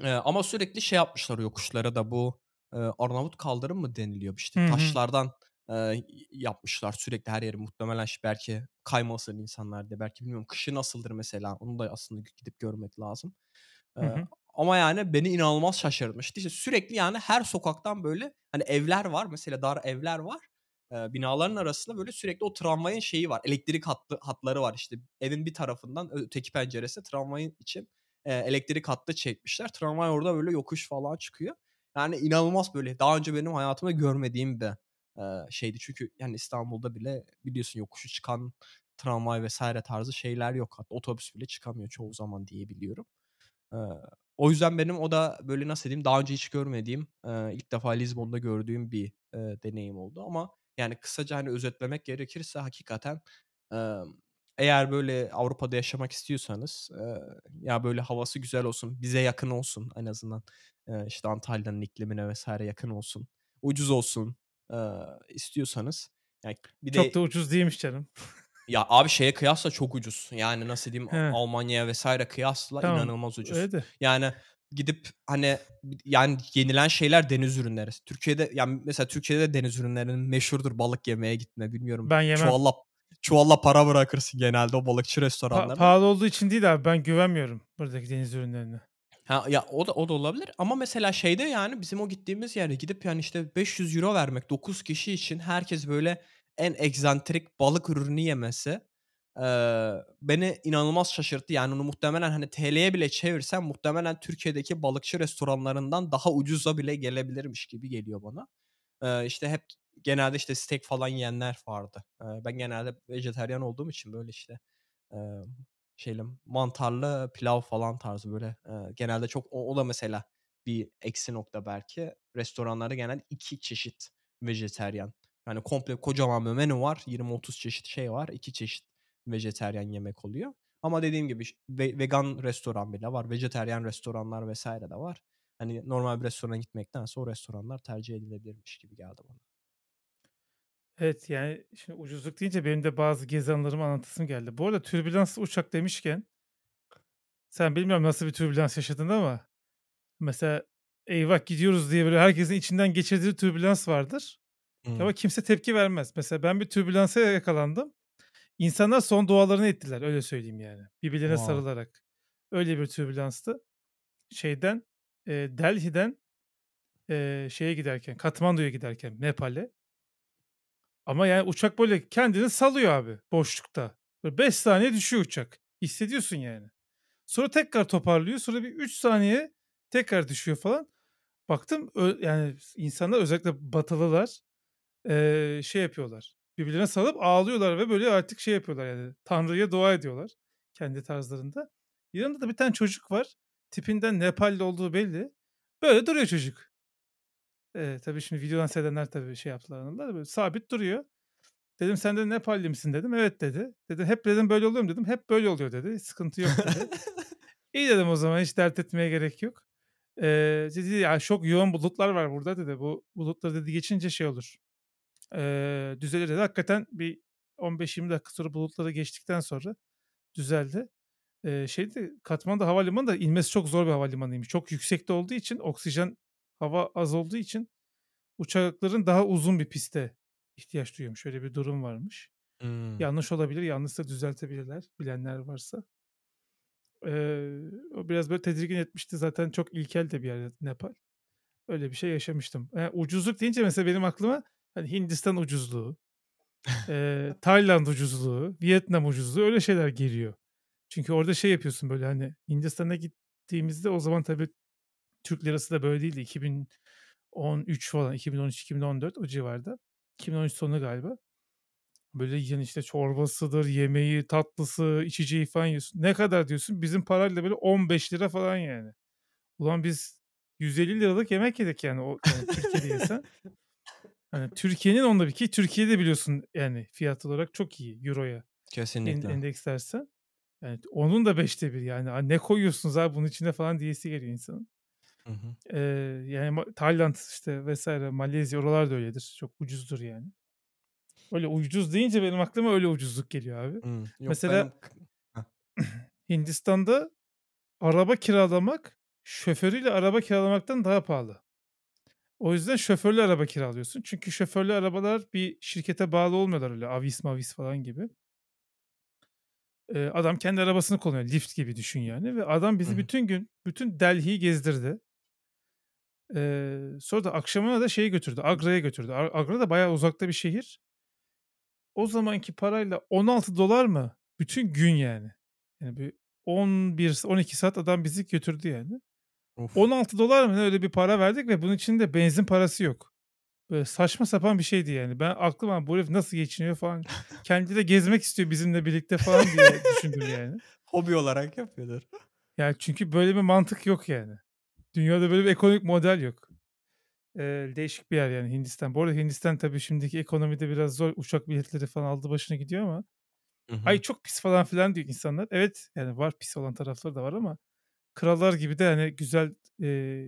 Eee, ama sürekli şey yapmışlar yokuşlara da bu, eee, Arnavut kaldırım mı deniliyor? İşte, Hı hı. taşlardan, y yapmışlar sürekli her yeri muhtemelen ş belki kaymasın insanlar diye. Belki bilmiyorum kışı nasıldır mesela? Onu da aslında gidip görmek lazım. Hı. Ama yani beni inanılmaz şaşırtmıştı. İşte, sürekli yani her sokaktan böyle, hani, evler var mesela dar evler var. Eee, binaların arasında böyle sürekli o tramvayın şeyi var, elektrik hattı hatları var. İşte, evin bir tarafından öteki penceresi tramvayın için, eee, elektrik hattı çekmişler. Tramvay orada böyle yokuş falan çıkıyor. Yani inanılmaz böyle daha önce benim hayatımda görmediğim bir, eee, şeydi. Çünkü yani İstanbul'da bile biliyorsun yokuşu çıkan tramvay vs. tarzı şeyler yok. Hatta otobüs bile çıkamıyor çoğu zaman diye biliyorum. Eee, o yüzden benim o da böyle nasıl diyeyim daha önce hiç görmediğim, eee, ilk defa Lizbon'da gördüğüm bir, eee, deneyim oldu ama yani kısaca, hani, özetlemek gerekirse hakikaten, emm, eğer böyle Avrupa'da yaşamak istiyorsanız, eee, ya, böyle havası güzel olsun, bize yakın olsun en azından, eee, işte, Antalya'nın iklimine vs. yakın olsun, ucuz olsun, eee, istiyorsanız ya bir Çok de da ucuz değilmiş canım. Ya, abi şeye kıyasla çok ucuz. Yani nasıl diyeyim He. Almanya'ya vs. kıyasla Tamam, inanılmaz ucuz. öyle. Yani gidip, hani, yani yenilen şeyler deniz ürünleri. Türkiye'de ya, mesela Türkiye'de de deniz ürünlerinin meşhurdur balık yemeye gitme. Bilmiyorum Ben yemem. çuvalla çuvalla para bırakırsın genelde o balıkçı Pa restoranlarına. pahalı olduğu için değil abi, ben güvenmiyorum buradaki deniz ürünlerine. Ha, ya, o da o da olabilir ama mesela şeyde, yani, bizim o gittiğimiz yere gidip, yani, işte, €500 vermek 9 kişi için herkes böyle en egzantrik balık ürünü yemesi, eee, beni inanılmaz şaşırttı. Yani onu muhtemelen, hani, TL'ye bile çevirsem muhtemelen Türkiye'deki balıkçı restoranlarından daha ucuza bile gelebilirmiş gibi geliyor bana. Eee, işte, hep genelde, işte, steak falan yiyenler vardı. Eee, ben genelde vejetaryen olduğum için böyle, işte, emm, şeyli mantarlı pilav falan tarzı böyle, eee, genelde çok o o da mesela bir eksi nokta belki. Restoranlarda genelde 2 çeşit vejetaryen. Yani komple kocaman bir menü var. 20-30 çeşit şey var. 2 çeşit vejetaryen yemek oluyor. Ama dediğim gibi ve vegan restoran bile var. Vejetaryen restoranlar vs. de var. Hani, normal bir restorana gitmektense o restoranlar tercih edilebilirmiş gibi geldi bana. Evet, yani, şimdi ucuzluk deyince benim de bazı gezi anılarımı anlatasım geldi. Bu arada türbülanslı uçak demişken sen bilmiyorum nasıl bir türbülans yaşadın ama mesela "Eyvah, gidiyoruz!" diye böyle herkesin içinden geçirdiği türbülans vardır ama Hımm. kimse tepki vermez. Mesela ben bir türbülansa yakalandım. İnsanlar son dualarını ettiler, öyle söyleyeyim yani, birbirlerine Wow. sarılarak. Öyle bir türbülanstı. Şeyden, eee, Delhi'den, eee, şeye giderken, Katmandu'ya giderken Nepal'e ama yani uçak böyle kendini salıyor abi boşlukta. Böyle 5 saniye düşüyor uçak. Hissediyorsun yani. Sonra tekrar toparlıyor. Sonra bir 3 saniye tekrar düşüyor falan. Baktım yani insanlar özellikle Batılılar, eee, şey yapıyorlar birbirlerine sarılıp ağlıyorlar ve böyle artık şey yapıyorlar yani Tanrı'ya dua ediyorlar kendi tarzlarında. Yanında da bir tane çocuk var. Tipinden Nepalli olduğu belli. Böyle duruyor çocuk. Ee, tabii şimdi videodan seyredenler tabii şey yaptılar anladılar. Böyle sabit duruyor. Dedim sen de Nepalli misin dedim. Evet dedi. Dedim hep dedim böyle oluyor mu dedim. Hep böyle oluyor dedi. Sıkıntı yok dedi. İyi dedim o zaman hiç dert etmeye gerek yok. Ee, dedi ya çok yoğun bulutlar var burada dedi. Bu bulutlar dedi geçince şey olur. Ee, düzelir dedi. Hakikaten bir 15-20 dakika sonra bulutları geçtikten sonra düzeldi. Ee, şeydi Katmandu havalimanı da inmesi çok zor bir havalimanıymış. Çok yüksekte olduğu için oksijen hava az olduğu için uçakların daha uzun bir piste ihtiyaç duyuyormuş. Şöyle bir durum varmış. Hımm. Yanlış olabilir. Yanlışsa düzeltebilirler bilenler varsa. Eee, o biraz böyle tedirgin etmişti. Zaten çok ilkel de bir yer Nepal. Öyle bir şey yaşamıştım. Eee, ucuzluk deyince mesela benim aklıma hani Hindistan ucuzluğu, eee, Tayland ucuzluğu, Vietnam ucuzluğu öyle şeyler geliyor. Çünkü orada şey yapıyorsun böyle hani Hindistan'a gittiğimizde o zaman tabii Türk lirası da böyle değildi. 2013 falan 2013-2014 o civarda. 2013 sonu galiba. Böyle yani işte çorbasıdır, yemeği, tatlısı, içeceği falan yiyorsun. Ne kadar diyorsun? Bizim parayla böyle 15 lira falan yani. Ulan biz 150 liralık yemek yedik yani o yani Türkiye'de yesen. Hani Türkiye'nin onda bir ki Türkiye'de biliyorsun yani fiyat olarak çok iyi euroya. Kesinlikle. endekslersen. Yani onun da beşte bir yani. "Aa, Ne koyuyorsunuz abi bunun içine falan diyesi geliyor insanın. Hı hı. Ee, yani Tayland işte vesaire Malezya oralar da öyledir. Çok ucuzdur yani. Öyle ucuz deyince benim aklıma öyle ucuzluk geliyor abi. Hımm. Yok Mesela benim. Hindistan'da araba kiralamak şoförüyle araba kiralamaktan daha pahalı. O yüzden şoförlü araba kiralıyorsun. Çünkü şoförlü arabalar bir şirkete bağlı olmuyorlar öyle avis mavis falan gibi. Ee, adam kendi arabasını kullanıyor. Lift gibi düşün yani. Ve adam bizi hı. bütün gün bütün Delhi'yi gezdirdi. Ee, sonra da akşamına da şeyi götürdü. Agra'ya götürdü. Agra da bayağı uzakta bir şehir. O zamanki parayla 16 dolar mı? Bütün gün yani. Yani bir 11-12 saat adam bizi götürdü yani. Of. 16 dolar mı ne öyle bir para verdik ve bunun içinde benzin parası yok. Böyle saçma sapan bir şeydi yani. Ben aklıma bu herif nasıl geçiniyor falan. Kendi de gezmek istiyor bizimle birlikte falan diye düşündüm yani. Hobi olarak yapıyordur. Yani çünkü böyle bir mantık yok yani. Dünyada böyle bir ekonomik model yok. Ee, değişik bir yer yani Hindistan. Bu arada Hindistan tabii şimdiki ekonomide biraz zor. Uçak biletleri falan aldı başına gidiyor ama. Hı hı. Ay çok pis falan filan diyor insanlar. Evet yani var pis olan tarafları da var ama krallar gibi de hani güzel e,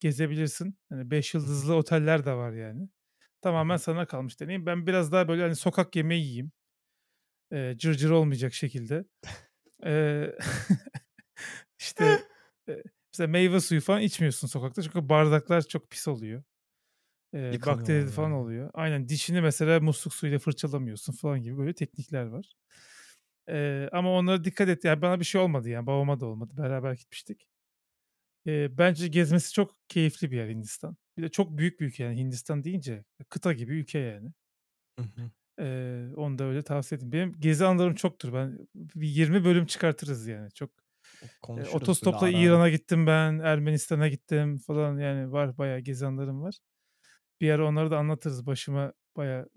gezebilirsin. Hani 5 Hı hı. yıldızlı oteller de var yani. Tamamen sana kalmış deneyim. Ben biraz daha böyle hani sokak yemeği yiyeyim. E, cırcır olmayacak şekilde. E, işte e, mesela meyve suyu falan içmiyorsun sokakta. Çünkü bardaklar çok pis oluyor. E, Yıkamıyorlar falan oluyor. Aynen dişini mesela musluk suyuyla fırçalamıyorsun falan gibi böyle teknikler var. E, ama onlara dikkat et. Yani bana bir şey olmadı yani. Babama da olmadı. Beraber gitmiştik. E, bence gezmesi çok keyifli bir yer Hindistan. Bir de çok büyük bir ülke yani Hindistan deyince kıta gibi ülke yani. Hı hı. Ee, onu da öyle tavsiye edeyim. Benim gezi anılarım çoktur. Ben bir 20 bölüm çıkartırız yani. Çok e, otostopla. İran'a gittim ben, Ermenistan'a gittim falan yani var bayağı gezi anılarım var. Bir ara onları da anlatırız. Başıma bayağı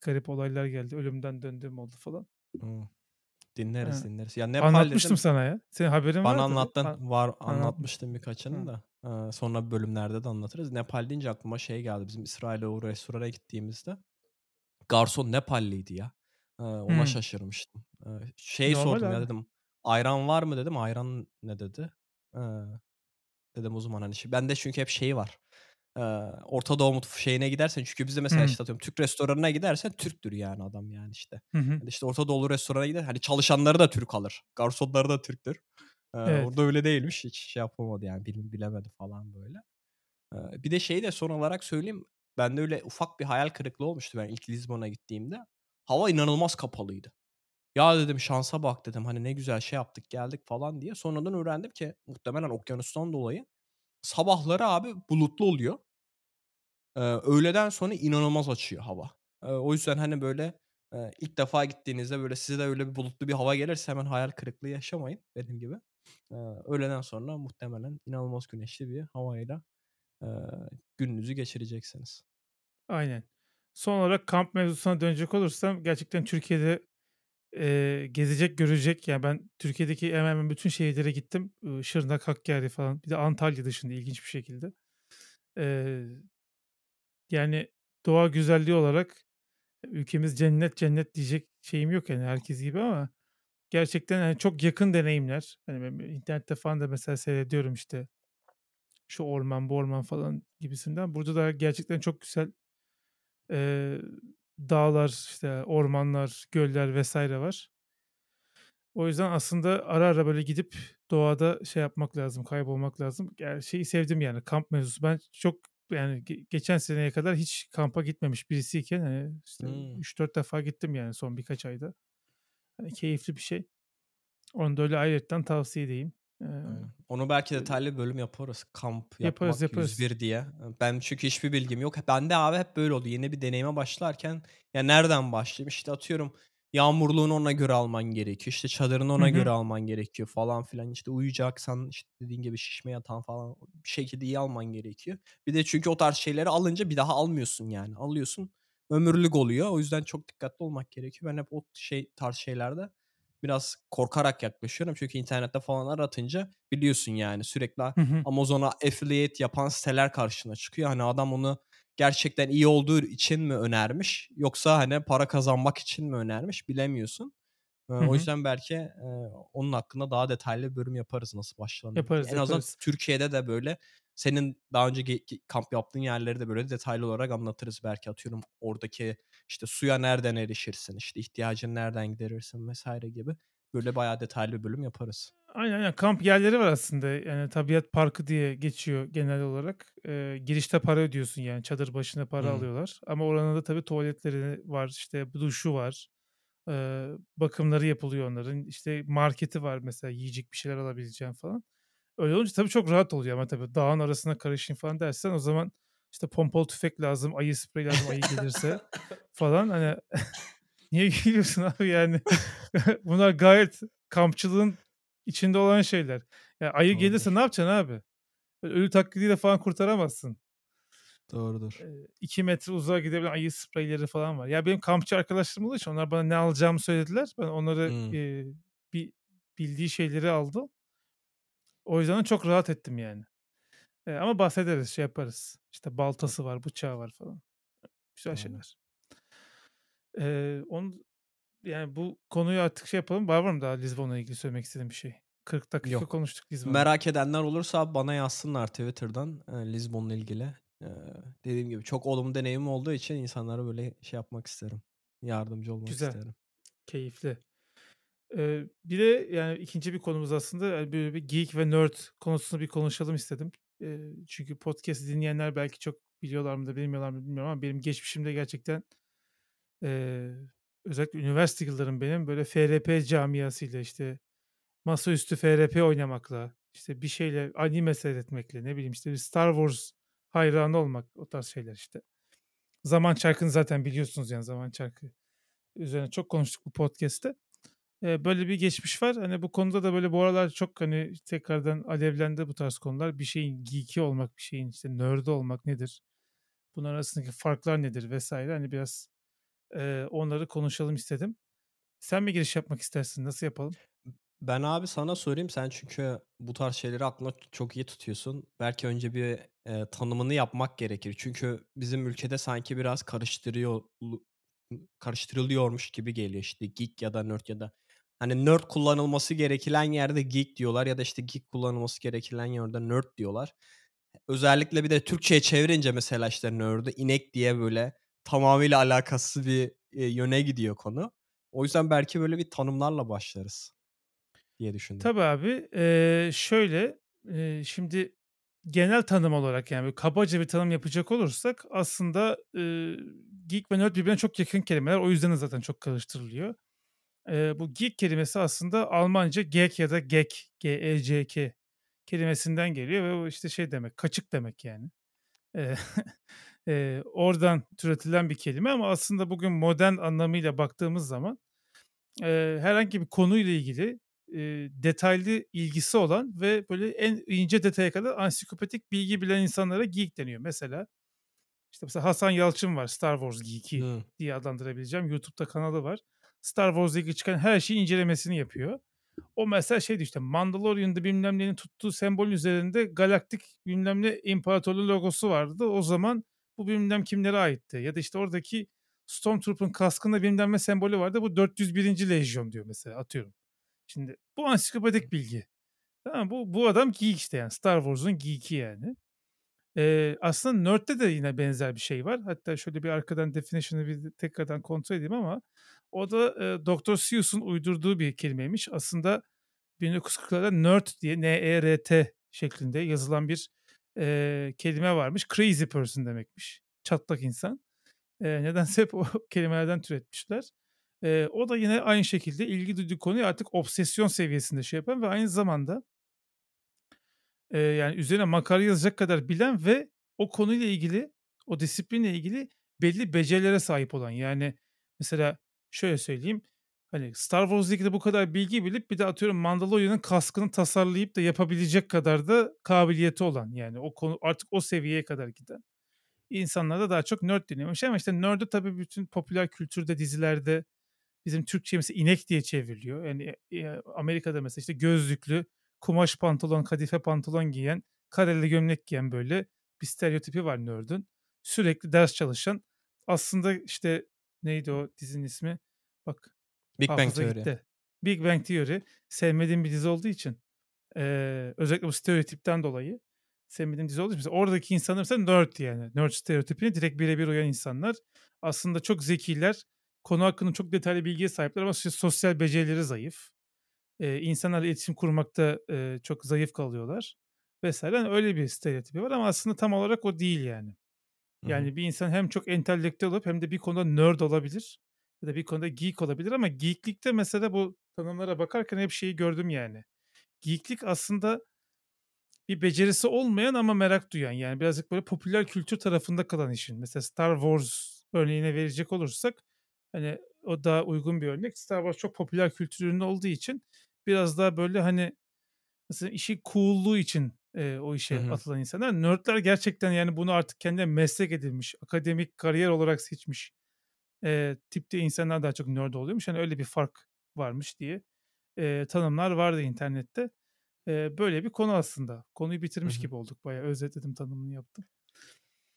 garip olaylar geldi. Ölümden döndüğüm oldu falan. Dinleriz, Ha. dinleriz. Ya Nepal Anlatmıştım dedim. sana ya. Senin haberin Bana vardır. anlattın. An- Var anlatmış. anlatmıştın birkaçını da. Sonra bölümlerde de anlatırız. Nepal deyince aklıma şey geldi. Bizim İsrail'e o restorana gittiğimizde garson Nepalliydi ya. Ona Hmm. şaşırmıştım. Şey Normal sordum ya abi. dedim. Ayran var mı dedim. Ayran ne dedi? Eee, dedim o zaman hani şey, bende çünkü hep şey var. Eee, Orta Doğu mutf şeyine gidersen çünkü bizde mesela Hmm. işte atıyorum Türk restoranına gidersen Türktür yani adam yani işte. Hı hı. Hani işte Orta Doğulu restorana gider hani çalışanları da Türk alır. Garsonları da Türktür. Eee, Evet. orada öyle değilmiş. Hiç şey yapamadı yani bil- bilemedi falan böyle. Eee, bir de şeyi de son olarak söyleyeyim. Bende öyle ufak bir hayal kırıklığı olmuştu ben ilk Lizbon'a gittiğimde. Hava inanılmaz kapalıydı. Ya dedim şansa bak dedim hani ne güzel şey yaptık geldik falan diye. Sonradan öğrendim ki muhtemelen okyanustan dolayı sabahları abi bulutlu oluyor. Eee, öğleden sonra inanılmaz açıyor hava. Eee, o yüzden hani böyle eee, ilk defa gittiğinizde böyle size de öyle bir bulutlu bir hava gelirse hemen hayal kırıklığı yaşamayın benim gibi. Eee, öğleden sonra muhtemelen inanılmaz güneşli bir havayla eee, gününüzü geçireceksiniz. Aynen. Son olarak kamp mevzusuna dönecek olursam gerçekten Türkiye'de Eee, gezecek, görecek yani ben Türkiye'deki hemen hemen bütün şehirlere gittim. Şırnak, Hakkari falan. Bir de Antalya dışında ilginç bir şekilde. Eee, yani doğa güzelliği olarak ülkemiz cennet cennet diyecek şeyim yok yani herkes gibi ama gerçekten hani çok yakın deneyimler. Hani internette falan da mesela seyrediyorum işte şu orman bu orman falan gibisinden. Burada da gerçekten çok güzel eee, dağlar, işte ormanlar, göller vesaire var. O yüzden aslında ara ara böyle gidip doğada şey yapmak lazım, kaybolmak lazım. Yani şeyi sevdim yani kamp mevzusu. Ben çok yani ge- geçen seneye kadar hiç kampa gitmemiş birisiyken hani işte Hımm. 3-4 defa gittim yani son birkaç ayda. Hani keyifli bir şey. Onu da öyle ayrıca tavsiye edeyim. Ee. Onu belki detaylı bölüm yaparız. Kamp yaparız yapmak yaparız. 101 diye. Ben çünkü hiçbir bilgim yok. Bende abi hep böyle oldu. Yeni bir deneyime başlarken ya nereden başlayayım? İşte atıyorum yağmurluğunu ona göre alman gerekiyor. İşte çadırını ona hı. göre alman gerekiyor falan filan. İşte uyuyacaksan işte dediğin gibi şişme yatan falan bir şekilde iyi alman gerekiyor. Bir de çünkü o tarz şeyleri alınca bir daha almıyorsun yani. Alıyorsun ömürlük oluyor. O yüzden çok dikkatli olmak gerekiyor. Ben hep o şey tarz şeylerde biraz korkarak yaklaşıyorum. Çünkü internette falan aratınca biliyorsun yani sürekli. Amazon'a affiliate yapan siteler karşına çıkıyor. Hani adam onu gerçekten iyi olduğu için mi önermiş yoksa hani para kazanmak için mi önermiş bilemiyorsun. Ee, o yüzden belki e, onun hakkında daha detaylı bir bölüm yaparız nasıl başlanır. Yaparız En azından yaparız. Türkiye'de de böyle senin daha önce kamp yaptığın yerleri de böyle detaylı olarak anlatırız. Belki atıyorum oradaki işte suya nereden erişirsin, işte ihtiyacını nereden giderirsin vesaire gibi. Böyle bayağı detaylı bir bölüm yaparız. Aynen aynen. Kamp yerleri var aslında. Yani tabiat parkı diye geçiyor genel olarak. Ee, girişte para ödüyorsun yani çadır başına para Hmm. alıyorlar. Ama oranın da tabii tuvaletleri var, işte duşu var. Ee, bakımları yapılıyor onların. İşte marketi var mesela yiyecek bir şeyler alabileceğin falan. Öyle olunca tabii çok rahat oluyor ama tabii dağın arasına karışayım falan dersen o zaman işte pompalı tüfek lazım, ayı sprey lazım ayı gelirse falan. Hani niye gülüyorsun abi yani? Bunlar gayet kampçılığın içinde olan şeyler. Ya ayı gelirse Doğrudur. ne yapacaksın abi? Böyle ölü taklidiyle falan kurtaramazsın. Doğrudur. 2 metre uzağa gidebilen ayı spreyleri falan var. Ya benim kampçı arkadaşlarım olduğu için onlar bana ne alacağımı söylediler. Ben onları Hmm. e, bir bildiği şeyleri aldım. O yüzden de çok rahat ettim yani. E, ama bahsederiz, şey yaparız. İşte baltası var, bıçağı var falan. Güzel Aynen. şeyler. E, onu yani bu konuyu artık şey yapalım. Var var mı daha Lizbon'la ilgili söylemek istediğim bir şey? 40 dakika Yok. konuştuk Lizbon'u. Merak edenler olursa bana yazsınlar Twitter'dan Lizbon'la ilgili. E, dediğim gibi çok olumlu deneyim olduğu için insanlara böyle şey yapmak isterim. Yardımcı olmak Güzel. isterim. Keyifli. Ee, bir de yani ikinci bir konumuz aslında yani böyle bir geek ve nerd konusunu bir konuşalım istedim. Ee, çünkü podcast dinleyenler belki çok biliyorlar mı da bilmiyorlar mı bilmiyorum ama benim geçmişimde gerçekten e, özellikle üniversite yıllarım benim böyle FRP camiasıyla işte masaüstü FRP oynamakla işte bir şeyle anime seyretmekle ne bileyim işte bir Star Wars hayranı olmak o tarz şeyler işte. Zaman çarkını zaten biliyorsunuz yani zaman çarkı üzerine çok konuştuk bu podcast'te. Eee, böyle bir geçmiş var. Hani bu konuda da böyle bu aralar çok hani tekrardan alevlendi bu tarz konular. Bir şeyin geek'i olmak, bir şeyin işte nerd'i olmak nedir? Bunların arasındaki farklar nedir vesaire. Hani biraz eee, onları konuşalım istedim. Sen mi giriş yapmak istersin? Nasıl yapalım? Ben abi sana sorayım sen çünkü bu tarz şeyleri aklına çok iyi tutuyorsun. Belki önce bir e, tanımını yapmak gerekir. Çünkü bizim ülkede sanki biraz karıştırıyor karıştırılıyormuş gibi geliyor işte geek ya da nerd ya da hani nerd kullanılması gereken yerde geek diyorlar ya da işte geek kullanılması gereken yerde nerd diyorlar. Özellikle bir de Türkçe'ye çevirince mesela işte nerd'ü inek diye böyle tamamıyla alakasız bir e, yöne gidiyor konu. O yüzden belki böyle bir tanımlarla başlarız diye düşündüm. Tabii abi. Şöyle şimdi genel tanım olarak yani böyle kabaca bir tanım yapacak olursak aslında geek ve nerd birbirine çok yakın kelimeler. O yüzden de zaten çok karıştırılıyor. Eee, bu geek kelimesi aslında Almanca geek ya da gek, G-E-C-K kelimesinden geliyor ve o işte şey demek, kaçık demek yani. Eee, eee, oradan türetilen bir kelime ama aslında bugün modern anlamıyla baktığımız zaman eee, herhangi bir konuyla ilgili eee, detaylı ilgisi olan ve böyle en ince detaya kadar ansiklopedik bilgi bilen insanlara geek deniyor. Mesela İşte mesela Hasan Yalçın var Star Wars Geek'i Hı. diye adlandırabileceğim. YouTube'da kanalı var. Star Wars'da ilgili çıkan her şeyi incelemesini yapıyor. O mesela şeydi işte Mandalorian'da bilmem neyin tuttuğu sembol üzerinde galaktik bilmem ne imparatorluğu logosu vardı. O zaman bu bilmem kimlere aitti. Ya da işte oradaki Stormtrooper'ın kaskında bilmem ne sembolü vardı. Bu 401. Lejyon diyor mesela atıyorum. Şimdi bu ansiklopedik bilgi. Tamam bu bu adam geek işte yani Star Wars'un geek'i yani. Ee, aslında Nerd'de de yine benzer bir şey var. Hatta şöyle bir arkadan definition'ı bir tekrardan kontrol edeyim ama o da e, Dr. Seuss'un uydurduğu bir kelimeymiş. Aslında 1940'larda nerd diye N-E-R-T şeklinde yazılan bir e, kelime varmış. Crazy person demekmiş. Çatlak insan. E, nedense hep o kelimelerden türetmişler. E, o da yine aynı şekilde ilgi duyduğu konuyu artık obsesyon seviyesinde şey yapan ve aynı zamanda e, yani üzerine makale yazacak kadar bilen ve o konuyla ilgili, o disiplinle ilgili belli becerilere sahip olan. Yani mesela şöyle söyleyeyim. Hani Star Wars'la ilgili bu kadar bilgi bilip bir de atıyorum Mandalorian'ın kaskını tasarlayıp da yapabilecek kadar da kabiliyeti olan yani o konu artık o seviyeye kadar giden insanlarda daha çok nerd deniyormuş ama işte nerd'ü tabii bütün popüler kültürde dizilerde bizim Türkçe inek diye çevriliyor. Yani e, Amerika'da mesela işte gözlüklü, kumaş pantolon, kadife pantolon giyen, kareli gömlek giyen böyle bir stereotipi var nerd'ün. Sürekli ders çalışan. Aslında işte neydi o dizinin ismi? Bak Big Bang Theory. gitti. Big Bang Theory. Sevmediğim bir dizi olduğu için. eee, özellikle bu stereotipten dolayı sevmediğim dizi olduğu için. Mesela oradaki insanlar mesela nerd yani. Nerd stereotipine direkt birebir uyan insanlar. Aslında çok zekiler. Konu hakkında çok detaylı bilgiye sahipler ama sosyal becerileri zayıf. Eee insanlarla iletişim kurmakta eee, çok zayıf kalıyorlar. Vesaire. Yani öyle bir stereotipi var ama aslında tam olarak o değil yani. Yani bir insan hem çok entelektüel olup hem de bir konuda nerd olabilir. Ya da bir konuda geek olabilir ama geeklikte mesela bu tanımlara bakarken hep şeyi gördüm yani. Geeklik aslında bir becerisi olmayan ama merak duyan yani birazcık böyle popüler kültür tarafında kalan işin. Mesela Star Wars örneğine verecek olursak hani o daha uygun bir örnek. Star Wars çok popüler kültür ürünü olduğu için biraz daha böyle hani mesela işi coolluğu için e, o işe hı. atılan insanlar. Nerdler gerçekten yani bunu artık kendine meslek edilmiş, akademik kariyer olarak seçmiş e, tipte insanlar daha çok nerd oluyormuş. Yani öyle bir fark varmış diye e, tanımlar vardı internette. E, böyle bir konu aslında. Konuyu bitirmiş hı. gibi olduk. Bayağı özetledim tanımını yaptım.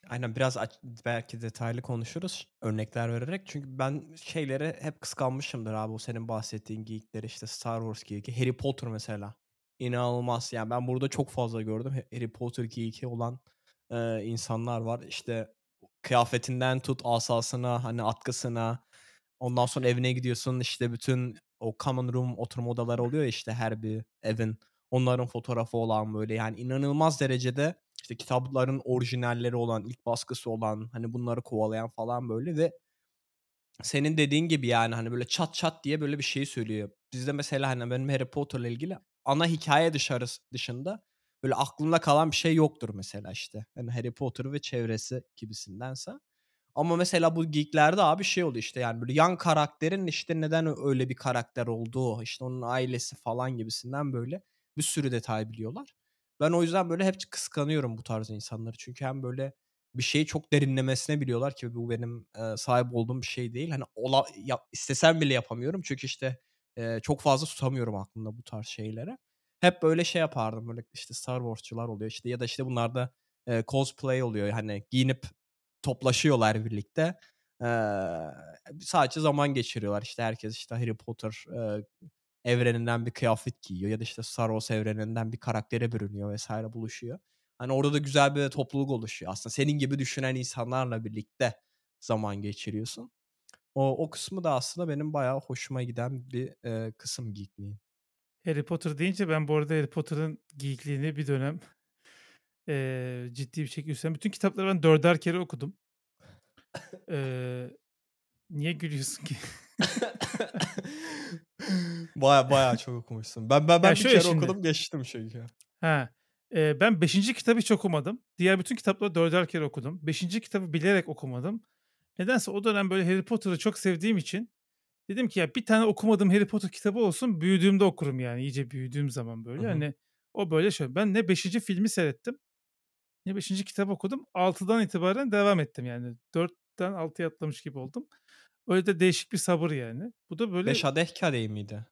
Aynen biraz belki detaylı konuşuruz örnekler vererek. Çünkü ben şeyleri hep kıskanmışımdır abi o senin bahsettiğin geekleri işte Star Wars geeki. Harry Potter mesela. İnanılmaz yani ben burada çok fazla gördüm. Ha- Harry Potter geeki olan e, insanlar var. İşte kıyafetinden tut asasına hani atkısına. Ondan sonra evine gidiyorsun işte bütün o common room oturma odaları oluyor ya işte her bir evin. Onların fotoğrafı olan böyle yani inanılmaz derecede işte kitapların orijinalleri olan, ilk baskısı olan hani bunları kovalayan falan böyle ve senin dediğin gibi yani hani böyle çat çat diye böyle bir şey söylüyor. Bizde mesela hani benim Harry Potter'la ilgili ana hikaye dışarı dışında böyle aklımda kalan bir şey yoktur mesela işte. Yani Harry Potter ve çevresi gibisindense. Ama mesela bu geeklerde abi şey oluyor işte yani böyle yan karakterin işte neden öyle bir karakter olduğu, işte onun ailesi falan gibisinden böyle bir sürü detay biliyorlar. Ben o yüzden böyle hep kıskanıyorum bu tarz insanları. Çünkü hem böyle bir şeyi çok derinlemesine biliyorlar ki bu benim e, sahip olduğum bir şey değil. Hani ola, ya, istesem bile yapamıyorum. Çünkü işte e, çok fazla tutamıyorum aklımda bu tarz şeylere. Hep böyle şey yapardım. Böyle işte Star Wars'çular oluyor işte ya da işte bunlarda e, cosplay oluyor. Hani giyinip toplaşıyorlar birlikte. Eee, sadece zaman geçiriyorlar. İşte herkes işte Harry Potter eee, evreninden bir kıyafet giyiyor ya da işte Star Wars evreninden bir karaktere bürünüyor vesaire buluşuyor. Hani orada da güzel bir topluluk oluşuyor aslında. Senin gibi düşünen insanlarla birlikte zaman geçiriyorsun. O, o kısmı da aslında benim bayağı hoşuma giden bir eee, kısım geekliğin. Harry Potter deyince ben bu arada Harry Potter'ın geekliğini bir dönem e, ciddi bir şekilde üstlendim. Bütün kitapları ben dörder kere okudum. E, niye gülüyorsun ki? baya baya çok okumuşsun. Ben ben, ben bir kere şimdi. okudum geçtim çünkü. Ha. e, ben 5. kitabı hiç okumadım. Diğer bütün kitapları dörder kere okudum. 5. kitabı bilerek okumadım. Nedense o dönem böyle Harry Potter'ı çok sevdiğim için dedim ki ya bir tane okumadığım Harry Potter kitabı olsun büyüdüğümde okurum yani iyice büyüdüğüm zaman böyle. Hı hı. Hani o böyle şöyle. Ben ne 5. filmi seyrettim Yine 5. kitap okudum. 6'dan itibaren devam ettim yani. 4'ten 6'ya atlamış gibi oldum. Öyle de değişik bir sabır yani. Bu da böyle 5 Adeh Kadehi miydi?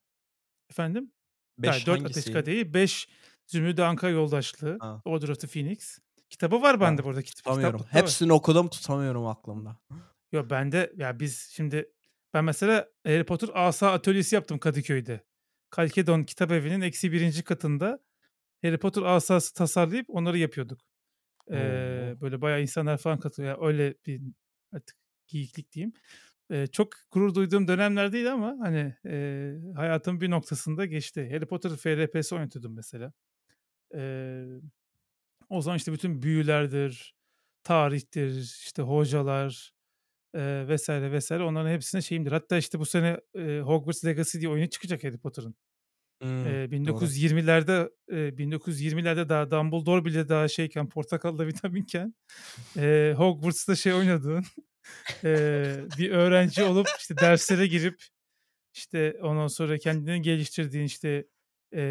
Efendim? 5 5 4 Ateş? Kadehi, 5 Zümrüt Anka Yoldaşlığı, Ha. Order of the Phoenix. Kitabı var bende Ben burada. Kitap, tutamıyorum. var. Hepsini okudum tutamıyorum aklımda. Yo bende ya biz şimdi ben mesela Harry Potter asa atölyesi yaptım Kadıköy'de. Kalkedon kitap evinin eksi birinci katında Harry Potter asası tasarlayıp onları yapıyorduk. Ee, böyle bayağı insanlar falan katılıyor. Yani öyle bir artık geyiklik diyeyim. Ee, çok gurur duyduğum dönemler değil ama hani e, hayatımın bir noktasında geçti. Harry Potter FRP'si oynatıyordum mesela. Ee, o zaman işte bütün büyülerdir, tarihtir, işte hocalar e, vesaire vesaire onların hepsine şeyimdir. Hatta işte bu sene e, Hogwarts Legacy diye oyunu çıkacak Harry Potter'ın. Doğru. 1920'lerde e, 1920'lerde daha Dumbledore bile daha şeyken portakalda vitaminken e, Hogwarts'ta şey oynadığın e, bir öğrenci olup işte derslere girip işte ondan sonra kendini geliştirdiğin işte e,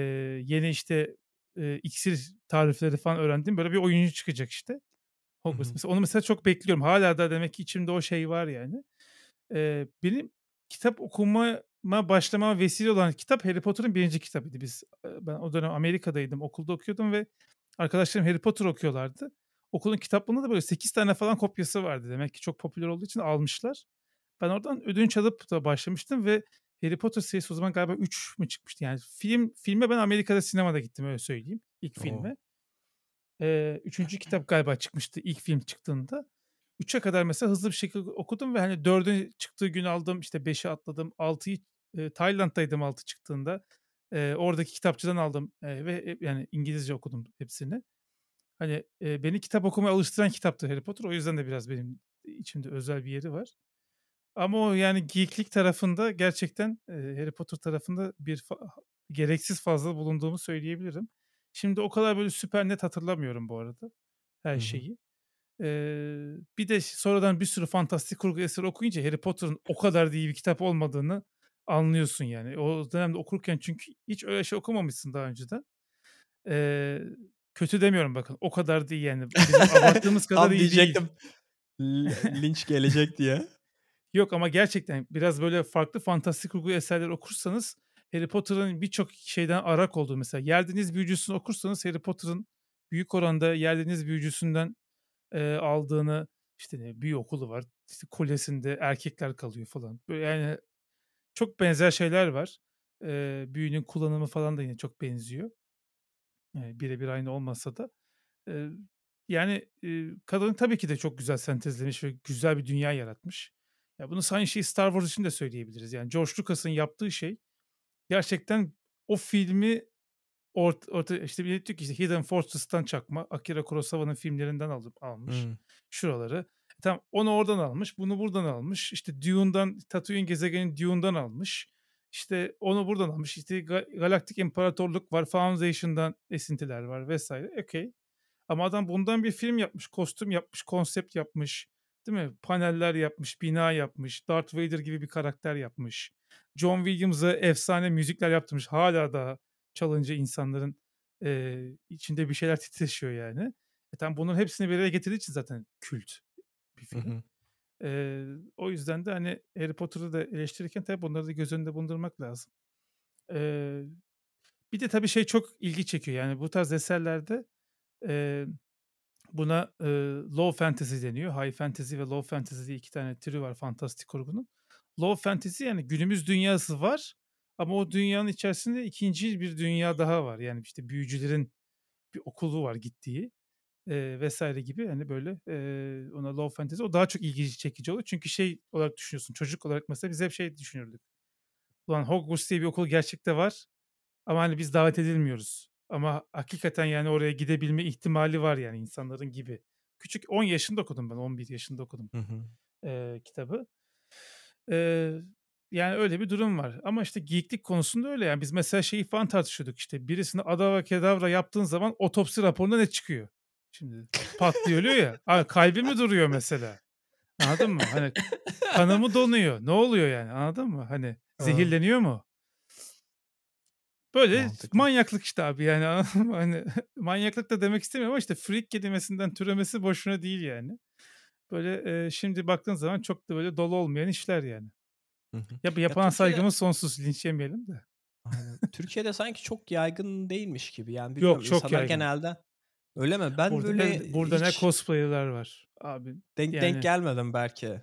yeni işte e, iksir tarifleri falan öğrendiğin böyle bir oyuncu çıkacak işte. Hogwarts. hı. Mesela onu mesela çok bekliyorum. Hala da demek ki içimde o şey var yani. Ee, benim kitap okumama başlamama vesile olan kitap Harry Potter'ın birinci kitabıydı. Biz ben o dönem Amerika'daydım. Okulda okuyordum ve arkadaşlarım Harry Potter okuyorlardı. Okulun kitaplığında da böyle 8 tane falan kopyası vardı. Demek ki çok popüler olduğu için almışlar. Ben oradan ödünç alıp da başlamıştım ve Harry Potter serisi o zaman galiba 3 mü çıkmıştı? Yani film filme ben Amerika'da sinemada gittim öyle söyleyeyim. ilk Oo. filme. Ee, üçüncü kitap galiba çıkmıştı ilk film çıktığında. 3'e kadar mesela hızlı bir şekilde okudum ve hani 4'ün çıktığı gün aldım işte 5'i atladım 6'yı e, Tayland'daydım 6 çıktığında E, oradaki kitapçıdan aldım e, ve e, yani İngilizce okudum hepsini. Hani e, beni kitap okumaya alıştıran kitaptı Harry Potter o yüzden de biraz benim içimde özel bir yeri var. Ama o yani geeklik tarafında gerçekten e, Harry Potter tarafında bir fa- gereksiz fazla bulunduğumu söyleyebilirim. Şimdi o kadar böyle süper net hatırlamıyorum bu arada her şeyi. Ee, bir de sonradan bir sürü fantastik kurgu eseri okuyunca Harry Potter'ın o kadar da iyi bir kitap olmadığını anlıyorsun yani. O dönemde okurken çünkü hiç öyle şey okumamışsın daha önceden. Ee, kötü demiyorum bakın. O kadar değil yani. Bizim abarttığımız kadar Tam iyi değil. diyecektim. L- linç gelecek diye. Yok ama gerçekten biraz böyle farklı fantastik kurgu eserler okursanız Harry Potter'ın birçok şeyden arak olduğu mesela Yerdeniz Büyücüsü'nü okursanız Harry Potter'ın büyük oranda Yerdeniz Büyücüsü'nden e, aldığını işte ne büyü okulu var. işte kulesinde erkekler kalıyor falan. Böyle yani çok benzer şeyler var. E, büyünün kullanımı falan da yine çok benziyor. E, birebir aynı olmasa da. E, yani e, kadın tabii ki de çok güzel sentezlemiş ve güzel bir dünya yaratmış. Ya bunu aynı şeyi Star Wars için de söyleyebiliriz. Yani George Lucas'ın yaptığı şey gerçekten o filmi orta, orta işte bir diyor ki işte Hidden Fortress'tan çakma Akira Kurosawa'nın filmlerinden alıp almış Hmm. şuraları. E tamam onu oradan almış, bunu buradan almış. İşte Dune'dan, Tatooine gezegeni Dune'dan almış. İşte onu buradan almış. İşte Ga- Galaktik İmparatorluk var, Foundation'dan esintiler var vesaire. Okey. Ama adam bundan bir film yapmış, kostüm yapmış, konsept yapmış. Değil mi? Paneller yapmış, bina yapmış, Darth Vader gibi bir karakter yapmış. John Williams'a efsane müzikler yaptırmış. Hala da çalınca insanların e, içinde bir şeyler titreşiyor yani. E tam bunun hepsini bir araya getirdiği için zaten kült bir Hı film. hı. E, o yüzden de hani Harry Potter'ı da eleştirirken tabii bunları da göz önünde bulundurmak lazım. E, bir de tabii şey çok ilgi çekiyor. Yani bu tarz eserlerde e, buna e, low fantasy deniyor. High fantasy ve low fantasy diye iki tane türü var fantastik kurgunun. Low fantasy yani günümüz dünyası var ama o dünyanın içerisinde ikinci bir dünya daha var. Yani işte büyücülerin bir okulu var gittiği e, vesaire gibi hani böyle e, ona low fantasy o daha çok ilgi çekici oluyor. Çünkü şey olarak düşünüyorsun çocuk olarak mesela biz hep şey düşünürdük. Ulan Hogwarts diye bir okul gerçekte var ama hani biz davet edilmiyoruz. Ama hakikaten yani oraya gidebilme ihtimali var yani insanların gibi. Küçük 10 yaşında okudum ben 11 yaşında okudum Hı hı. e, kitabı. E, yani öyle bir durum var. Ama işte geeklik konusunda öyle yani biz mesela şeyi falan tartışıyorduk işte birisini adava kedavra yaptığın zaman otopsi raporunda ne çıkıyor? Şimdi patlıyor ölüyor ya. Abi kalbi mi duruyor mesela? Anladın mı? Hani kanı mı donuyor? Ne oluyor yani? Anladın mı? Hani zehirleniyor mu? Böyle Mantıklı. manyaklık işte abi yani? Hani manyaklık da demek istemiyorum ama işte freak kelimesinden türemesi boşuna değil yani. Böyle e, şimdi baktığın zaman çok da böyle dolu olmayan işler yani. Hı hı. Ya Ya yapana Türkiye'de saygımız sonsuz linç yemeyelim de. Aynen. Türkiye'de sanki çok yaygın değilmiş gibi. Yani bilmiyorum Yok çok yaygın. genelde öyle mi? Ben Burada böyle ne, burada ne hiç cosplayer'lar var abi. denk denk Yani gelmedim belki eee,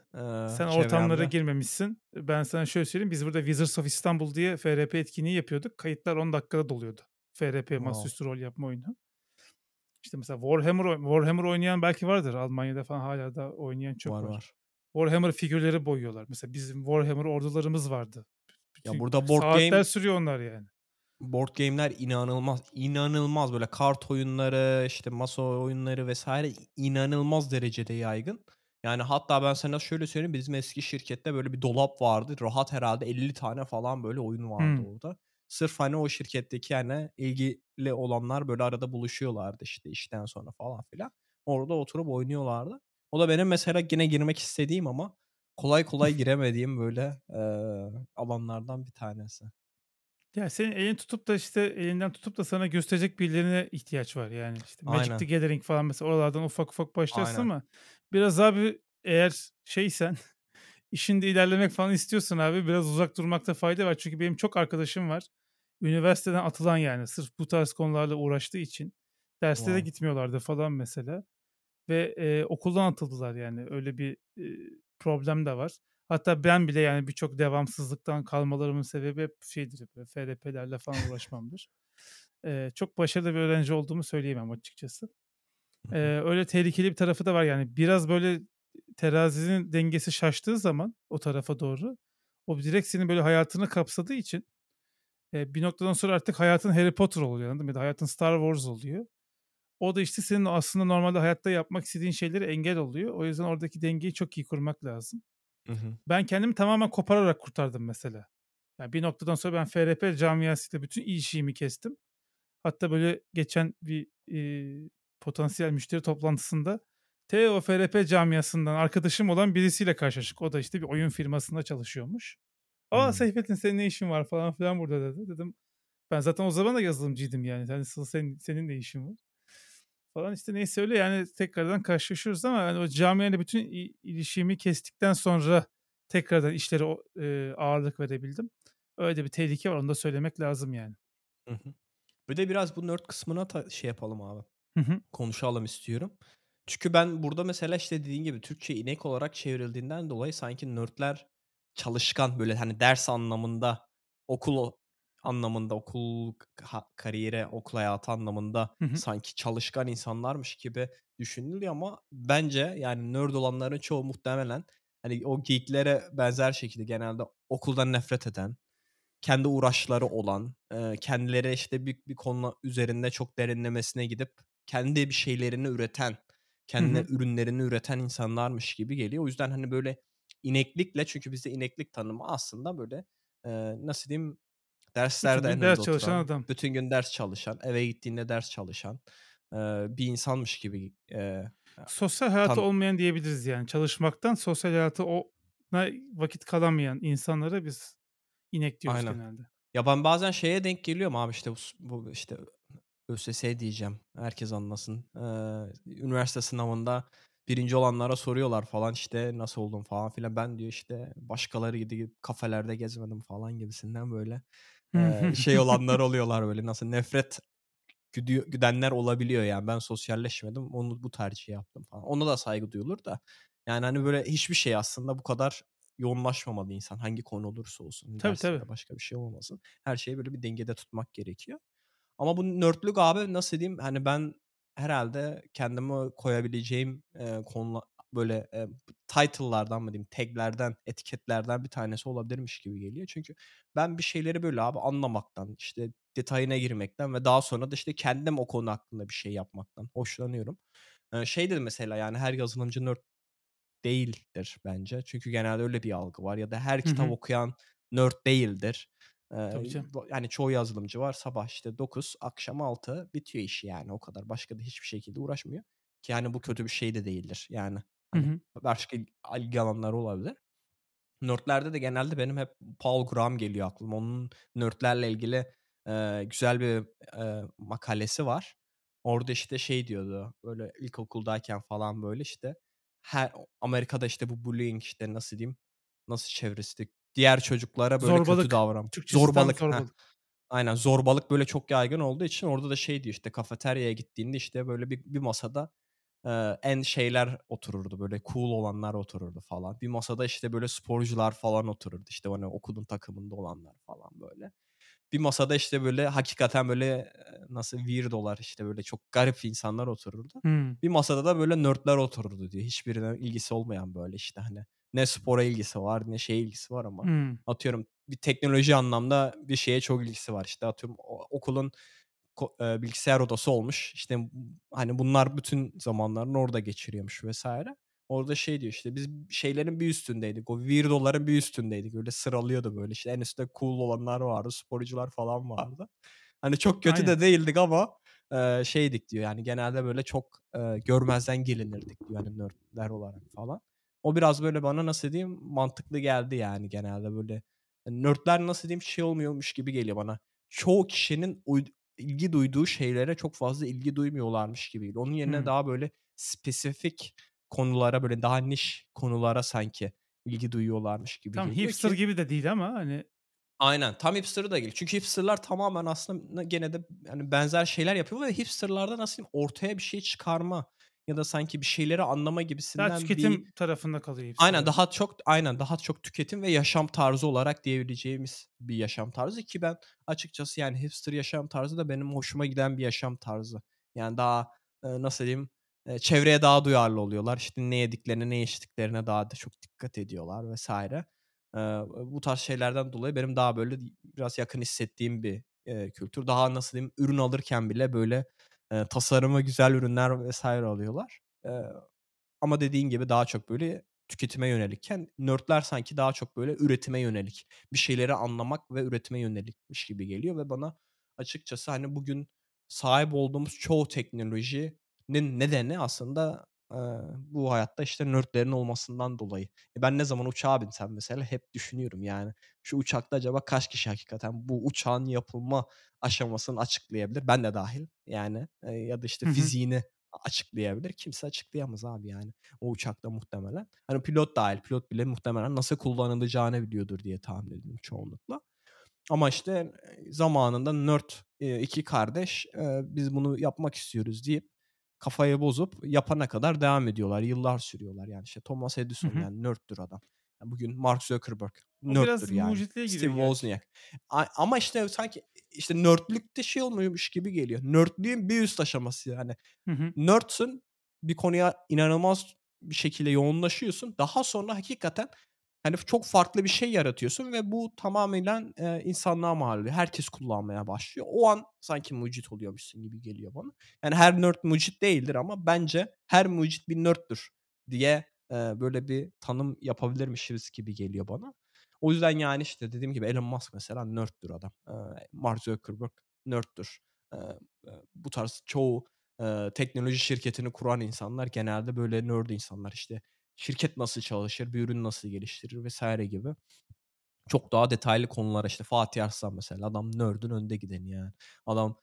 sen ortamlara çevremde. girmemişsin. Ben sana şöyle söyleyeyim. Biz burada Wizards of İstanbul diye FRP etkinliği yapıyorduk. Kayıtlar 10 dakikada doluyordu. FRP Wow. masaüstü rol yapma oyunu. İşte mesela Warhammer Warhammer oynayan belki vardır. Almanya'da falan hala da oynayan çok Var var. var. Warhammer figürleri boyuyorlar. Mesela bizim Warhammer ordularımız vardı. Ya Bütün burada board saatler game sürüyor onlar yani. board game'ler inanılmaz inanılmaz böyle kart oyunları işte masa oyunları vesaire inanılmaz derecede yaygın. Yani hatta ben sana şöyle söyleyeyim bizim eski şirkette böyle bir dolap vardı. Rahat herhalde 50 tane falan böyle oyun vardı Hmm. orada. Sırf hani o şirketteki yani ilgili olanlar böyle arada buluşuyorlardı işte işten sonra falan filan. Orada oturup oynuyorlardı. O da benim mesela yine girmek istediğim ama kolay kolay giremediğim böyle eee, alanlardan bir tanesi. Ya senin elini tutup da işte elinden tutup da sana gösterecek birilerine ihtiyaç var yani. işte Magic the Aynen. Gathering falan mesela oralardan ufak ufak başlarsın Aynen. ama biraz abi eğer şeysen işinde ilerlemek falan istiyorsan abi biraz uzak durmakta fayda var. Çünkü benim çok arkadaşım var. Üniversiteden atılan yani sırf bu tarz konularla uğraştığı için derslere Wow. gitmiyorlardı falan mesela. Ve e, okuldan atıldılar yani öyle bir e, problem de var. Hatta ben bile yani birçok devamsızlıktan kalmalarımın sebebi hep şeydir. FRP'lerle falan uğraşmamdır. E, çok başarılı bir öğrenci olduğumu söyleyemem açıkçası. E, öyle tehlikeli bir tarafı da var yani. Biraz böyle terazinin dengesi şaştığı zaman o tarafa doğru o direkt senin böyle hayatını kapsadığı için e, bir noktadan sonra artık hayatın Harry Potter oluyor anladın mı? Ya da hayatın Star Wars oluyor. O da işte senin aslında normalde hayatta yapmak istediğin şeylere engel oluyor. O yüzden oradaki dengeyi çok iyi kurmak lazım. Hı hı. Ben kendimi tamamen kopararak kurtardım mesela. Yani bir noktadan sonra ben FRP camiasıyla bütün ilişiğimi kestim. Hatta böyle geçen bir e, potansiyel müşteri toplantısında Teo FRP camiasından arkadaşım olan birisiyle karşılaştık. O da işte bir oyun firmasında çalışıyormuş. Aa Hmm. Seyfettin senin ne işin var falan filan burada dedi. Dedim ben zaten o zaman da yazılımcıydım yani. Hani senin, senin ne işin var? Falan işte neyse öyle yani tekrardan karşılaşıyoruz ama yani o camiayla bütün i- ilişkimi kestikten sonra tekrardan işlere e, ağırlık verebildim. Öyle bir tehlike var onu da söylemek lazım yani. Hı hı. Bir de biraz bu nerd kısmına ta- şey yapalım abi. Hı hı. Konuşalım istiyorum. Çünkü ben burada mesela işte dediğin gibi Türkçe inek olarak çevrildiğinden dolayı sanki nerdler çalışkan böyle hani ders anlamında okul anlamında okul kariyere okul hayatı anlamında Hı hı. sanki çalışkan insanlarmış gibi düşünülüyor ama bence yani nerd olanların çoğu muhtemelen hani o geeklere benzer şekilde genelde okuldan nefret eden kendi uğraşları olan, kendileri işte bir, bir konu üzerinde çok derinlemesine gidip kendi bir şeylerini üreten, kendi ürünlerini üreten insanlarmış gibi geliyor. O yüzden hani böyle ineklikle çünkü bizde ineklik tanımı aslında böyle eee, nasıl diyeyim Bütün derslerde en gün ders çalışan oturan, adam. bütün gün ders çalışan, eve gittiğinde ders çalışan eee, bir insanmış gibi eee, Sosyal hayatı tan olmayan diyebiliriz yani. Çalışmaktan sosyal hayatı ona vakit kalamayan insanlara biz inek diyoruz aynen. genelde. Ya ben bazen şeye denk geliyorum abi işte bu, bu işte ÖSS diyeceğim. Herkes anlasın. Ee, üniversite sınavında birinci olanlara soruyorlar falan işte nasıl oldun falan filan. Ben diyor işte başkaları gibi kafelerde gezmedim falan gibisinden böyle şey olanlar oluyorlar böyle nasıl nefret güdüyor, güdenler olabiliyor yani. Ben sosyalleşmedim onu bu tercihi yaptım falan. Ona da saygı duyulur da yani hani böyle hiçbir şey aslında bu kadar yoğunlaşmamalı insan. Hangi konu olursa olsun. Tabii tabii. başka bir şey olmasın. Her şeyi böyle bir dengede tutmak gerekiyor. Ama bu nörtlük abi nasıl diyeyim hani ben herhalde kendime koyabileceğim e, konu böyle e, title'lardan mı diyeyim taglerden etiketlerden bir tanesi olabilirmiş gibi geliyor. Çünkü ben bir şeyleri böyle abi anlamaktan işte detayına girmekten ve daha sonra da işte kendim o konu hakkında bir şey yapmaktan hoşlanıyorum. E, şey dedim mesela yani her yazılımcı nerd değildir bence. Çünkü genelde öyle bir algı var ya da her Hı kitap okuyan nerd değildir. Eee, Tabii canım. bu- yani çoğu yazılımcı var sabah işte 9 akşam 6 bitiyor işi yani o kadar başka da hiçbir şekilde uğraşmıyor. Ki yani bu kötü bir şey de değildir yani Hı hani hı. başka il- ilgi alanları olabilir. Nerdlerde de genelde benim hep Paul Graham geliyor aklıma. Onun nerdlerle ilgili eee, güzel bir, eee, makalesi var. Orada, işte, şey diyordu, böyle, ilkokuldayken falan, böyle, işte, her Amerika'da, işte, bu bullying, işte, nasıl diyeyim, nasıl çevirisi diğer çocuklara, böyle, kötü Zorbalık. davran Türkçesi tam Zorbalık, heh. zorbalık. Aynen, zorbalık, böyle, çok yaygın olduğu için orada da şey diyor, işte, kafeteryaya gittiğinde, işte, böyle, bir bir masada, eee, en şeyler otururdu, böyle, cool olanlar otururdu falan. Bir masada, işte, böyle, sporcular falan otururdu. İşte, hani, okulun takımında olanlar falan, böyle. Bir masada, işte, böyle, hakikaten, böyle, nasıl weirdo'lar, işte, böyle, çok garip insanlar otururdu. Hımm. Bir masada da, böyle, nerd'ler otururdu diyor. Hiçbirine ilgisi olmayan, böyle, işte, hani, ne spora ilgisi var ne şeye ilgisi var ama Hımm. atıyorum bir teknoloji anlamda bir şeye çok ilgisi var. İşte, atıyorum okulun eee, bilgisayar odası olmuş. İşte, hani, bunlar bütün zamanlarını orada geçiriyormuş vs. Orada şey diyor, işte, biz şeylerin bir üstündeydik. O weirdo'ların bir üstündeydik. Öyle sıralıyordu, böyle, işte, en üstte cool olanlar vardı, sporcular falan vardı. Hani, çok kötü Aynen. de değildik ama, eee, şeydik diyor, yani, genelde, böyle, çok, eee, görmezden gelinirdik diyor, hani, nerd'ler olarak falan. O biraz, böyle, bana nasıl diyeyim, mantıklı geldi, yani, genelde, böyle. Nerd'ler nasıl diyeyim, şey olmuyormuş gibi geliyor bana. Çoğu kişinin uydu ilgi duyduğu şeylere çok fazla ilgi duymuyorlarmış gibi. Onun yerine Hımm. daha, böyle, spesifik konulara, böyle, daha niş konulara sanki ilgi duyuyorlarmış gibi Tam hipster ki gibi de değil ama, hani Aynen, tam hipster'ı da değil. Çünkü hipster'lar tamamen aslında gene de, hani, benzer şeyler yapıyor ve hipster'larda nasıl diyeyim, ortaya bir şey çıkarma ya da sanki bir şeyleri anlama Daha gibisinden bir tüketim tarafında kalıyor Aynen, hipster'lar. daha çok aynen, daha çok tüketim ve yaşam tarzı olarak diyebileceğimiz bir yaşam tarzı ki ben açıkçası, yani, hipster yaşam tarzı da benim hoşuma giden bir yaşam tarzı. Yani, daha, nasıl diyeyim, çevreye daha duyarlı oluyorlar. İşte, ne yediklerine, ne içtiklerine daha da çok dikkat ediyorlar. Eee, bu tarz şeylerden dolayı benim daha, böyle, biraz yakın hissettiğim bir, kültür. Daha, nasıl diyeyim, ürün alırken bile, böyle, eee, tasarımı güzel ürünler vs. alıyorlar. Eee, ama dediğin gibi daha çok, böyle, tüketime yönelikken nerd'ler sanki daha çok, böyle, üretime yönelik. Bir şeyleri anlamak ve üretime yönelikmiş gibi geliyor ve bana açıkçası, hani, bugün sahip olduğumuz çoğu teknolojinin nedeni aslında, eee, bu hayatta, işte, nerd'lerin olmasından dolayı. E, ben ne zaman uçağa binsem mesela hep düşünüyorum, yani, şu uçakta acaba kaç kişi hakikaten bu uçağın yapılma aşamasını açıklayabilir? Ben de dâhil, yani, eee, ya da, işte, Hı hı. fiziğini açıklayabilir. Kimse açıklayamaz abi, yani, o uçakta muhtemelen. Hani, pilot dâhil, pilot bile muhtemelen nasıl kullanılacağını biliyordur diye tahmin ediyorum çoğunlukla. Ama, işte, zamanında nerd, eee, 2 kardeş, biz bunu yapmak istiyoruz deyip kafayı bozup yapana kadar devam ediyorlar. Yıllar sürüyorlar, yani, işte, Thomas Edison, hı. yani, nerd'dür adam. Bugün Mark Zuckerberg biraz yani. mucitliğe Steve giriyor gerçi. Wozniak. A ama, işte, sanki, işte, nerd'lük de şey olmuyormuş gibi geliyor. Nerd'lüğün bir üst aşaması, yani. Hı hı. Nerd'sün, bir konuya inanılmaz bir şekilde yoğunlaşıyorsun. Daha sonra hakikaten, hani, çok farklı bir şey yaratıyorsun ve bu tamamıyla, eee, insanlığa mal oluyor. Herkes kullanmaya başlıyor. O an sanki mucit oluyormuşsun gibi geliyor bana. Yani, her nerd mucit değildir ama bence her mucit bir nerd'dür diye, eee, böyle bir tanım yapabilirmişiz gibi geliyor bana. O yüzden, yani, işte, dediğim gibi Elon Musk mesela nerd'dür adam. Eee, Mark Zuckerberg nerd'dür. Eee, eee, bu tarz çoğu, eee, teknoloji şirketini kuran insanlar genelde böyle nerd insanlar. İşte, şirket nasıl çalışır, bir ürün nasıl geliştirir vs. gibi. Çok daha detaylı konulara, işte, Fatih Arslan mesela adam nerd'ün önde gideni, yani. Adam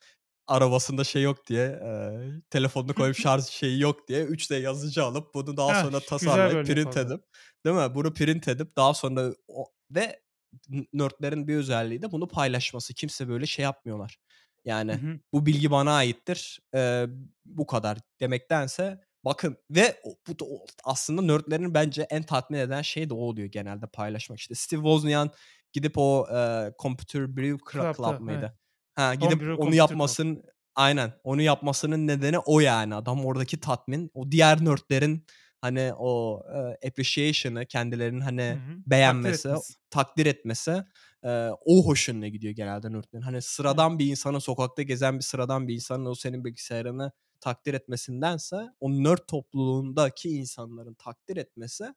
arabasında şey yok diye, eee, telefonunu koyup şarj şeyi yok diye 3D yazıcı alıp bunu daha Heh, sonra tasarlayıp, print oldu. edip, değil mi? Bunu print edip daha sonra o ve nerd'lerin bir özelliği de bunu paylaşması. Kimse böyle şey yapmıyorlar. Yani, hı. bu bilgi bana aittir, eee, bu kadar demektense bakın ve bu da aslında nerd'lerin bence en tatmin eden şey de o oluyor genelde paylaşmak. İşte, Steve Wozniak'ın gidip o, eee, Computer Brew Cla Club Club'da, evet. mıydı? Ha, gidip Homebrew onu Club. yapmasının Aynen. Onu yapmasının nedeni o, yani. Adam oradaki tatmin, o diğer nerd'lerin, hani, o, eee, appreciation'ı kendilerinin, hani, hı. Takdir beğenmesi, etmesi. takdir etmesi, eee, o hoşuna gidiyor genelde nerd'lerin. Hani, sıradan bir insanın, sokakta gezen bir sıradan bir insanın o senin bilgisayarını takdir etmesindense o nerd topluluğundaki insanların takdir etmesi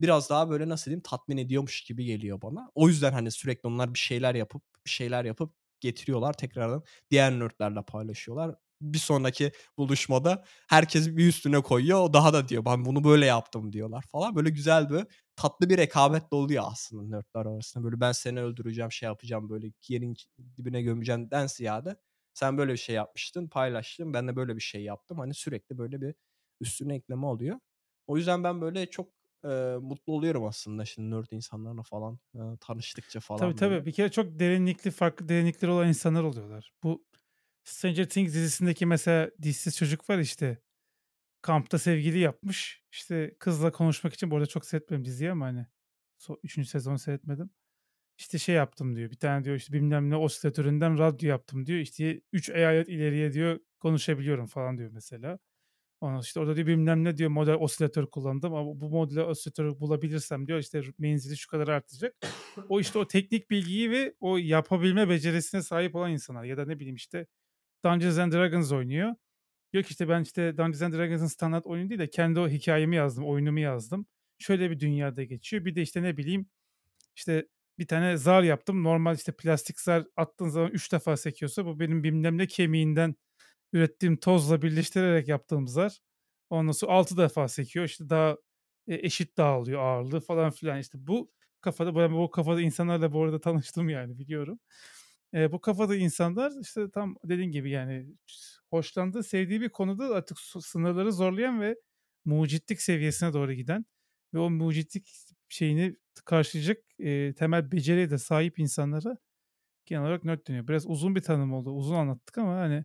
biraz daha, böyle, nasıl diyeyim, tatmin ediyormuş gibi geliyor bana. O yüzden, hani, sürekli onlar bir şeyler yapıp, bir şeyler yapıp getiriyorlar tekrardan diğer nerd'lerle paylaşıyorlar. bir sonraki buluşmada herkes bir üstüne koyuyor. O daha da diyor ben bunu böyle yaptım diyorlar falan. Böyle güzel bir tatlı bir rekabet de oluyor aslında nerdler arasında. Böyle ben seni öldüreceğim şey yapacağım böyle yerin dibine gömeceğimden ziyade sen böyle bir şey yapmıştın paylaştın ben de böyle bir şey yaptım. Hani sürekli böyle bir üstüne ekleme oluyor. O yüzden ben böyle çok e, mutlu oluyorum aslında şimdi nerd insanlarla falan e, tanıştıkça falan Tabii böyle. tabii. Bir kere çok derinlikli, farklı derinlikleri olan insanlar oluyorlar. Bu Stranger Things dizisindeki mesela dişsiz çocuk var işte. Kampta sevgili yapmış. İşte kızla konuşmak için bu arada çok seyretmedim diziyi ama hani so, üçüncü sezonu seyretmedim. İşte şey yaptım diyor. Bir tane diyor işte bilmem ne osilatöründen radyo yaptım diyor. İşte 3 eyalet ileriye diyor konuşabiliyorum falan diyor mesela. Ondan işte orada diyor bilmem ne diyor model osilatör kullandım ama bu model osilatörü bulabilirsem diyor işte menzili şu kadar artacak. O işte o teknik bilgiyi ve o yapabilme becerisine sahip olan insanlar ya da ne bileyim işte Dungeons and Dragons oynuyor. Diyor ki işte ben işte Dungeons and Dragons'ın standart oyunu değil de kendi o hikayemi yazdım, oyunumu yazdım. Şöyle bir dünyada geçiyor. Bir de işte ne bileyim işte bir tane zar yaptım. Normal işte plastik zar attığın zaman 3 defa sekiyorsa bu benim bilmem ne kemiğinden ürettiğim tozla birleştirerek yaptığım zar. Ondan sonra 6 defa sekiyor. İşte daha eşit dağılıyor ağırlığı falan filan. İşte bu kafada ben bu kafada insanlarla bu arada tanıştım yani biliyorum. E, bu kafada insanlar işte tam dediğin gibi yani hoşlandığı, sevdiği bir konuda artık sınırları zorlayan ve mucitlik seviyesine doğru giden ve o mucitlik şeyini karşılayacak e, temel beceriye de sahip insanlara genel olarak nerd deniyor. Biraz uzun bir tanım oldu. Uzun anlattık ama hani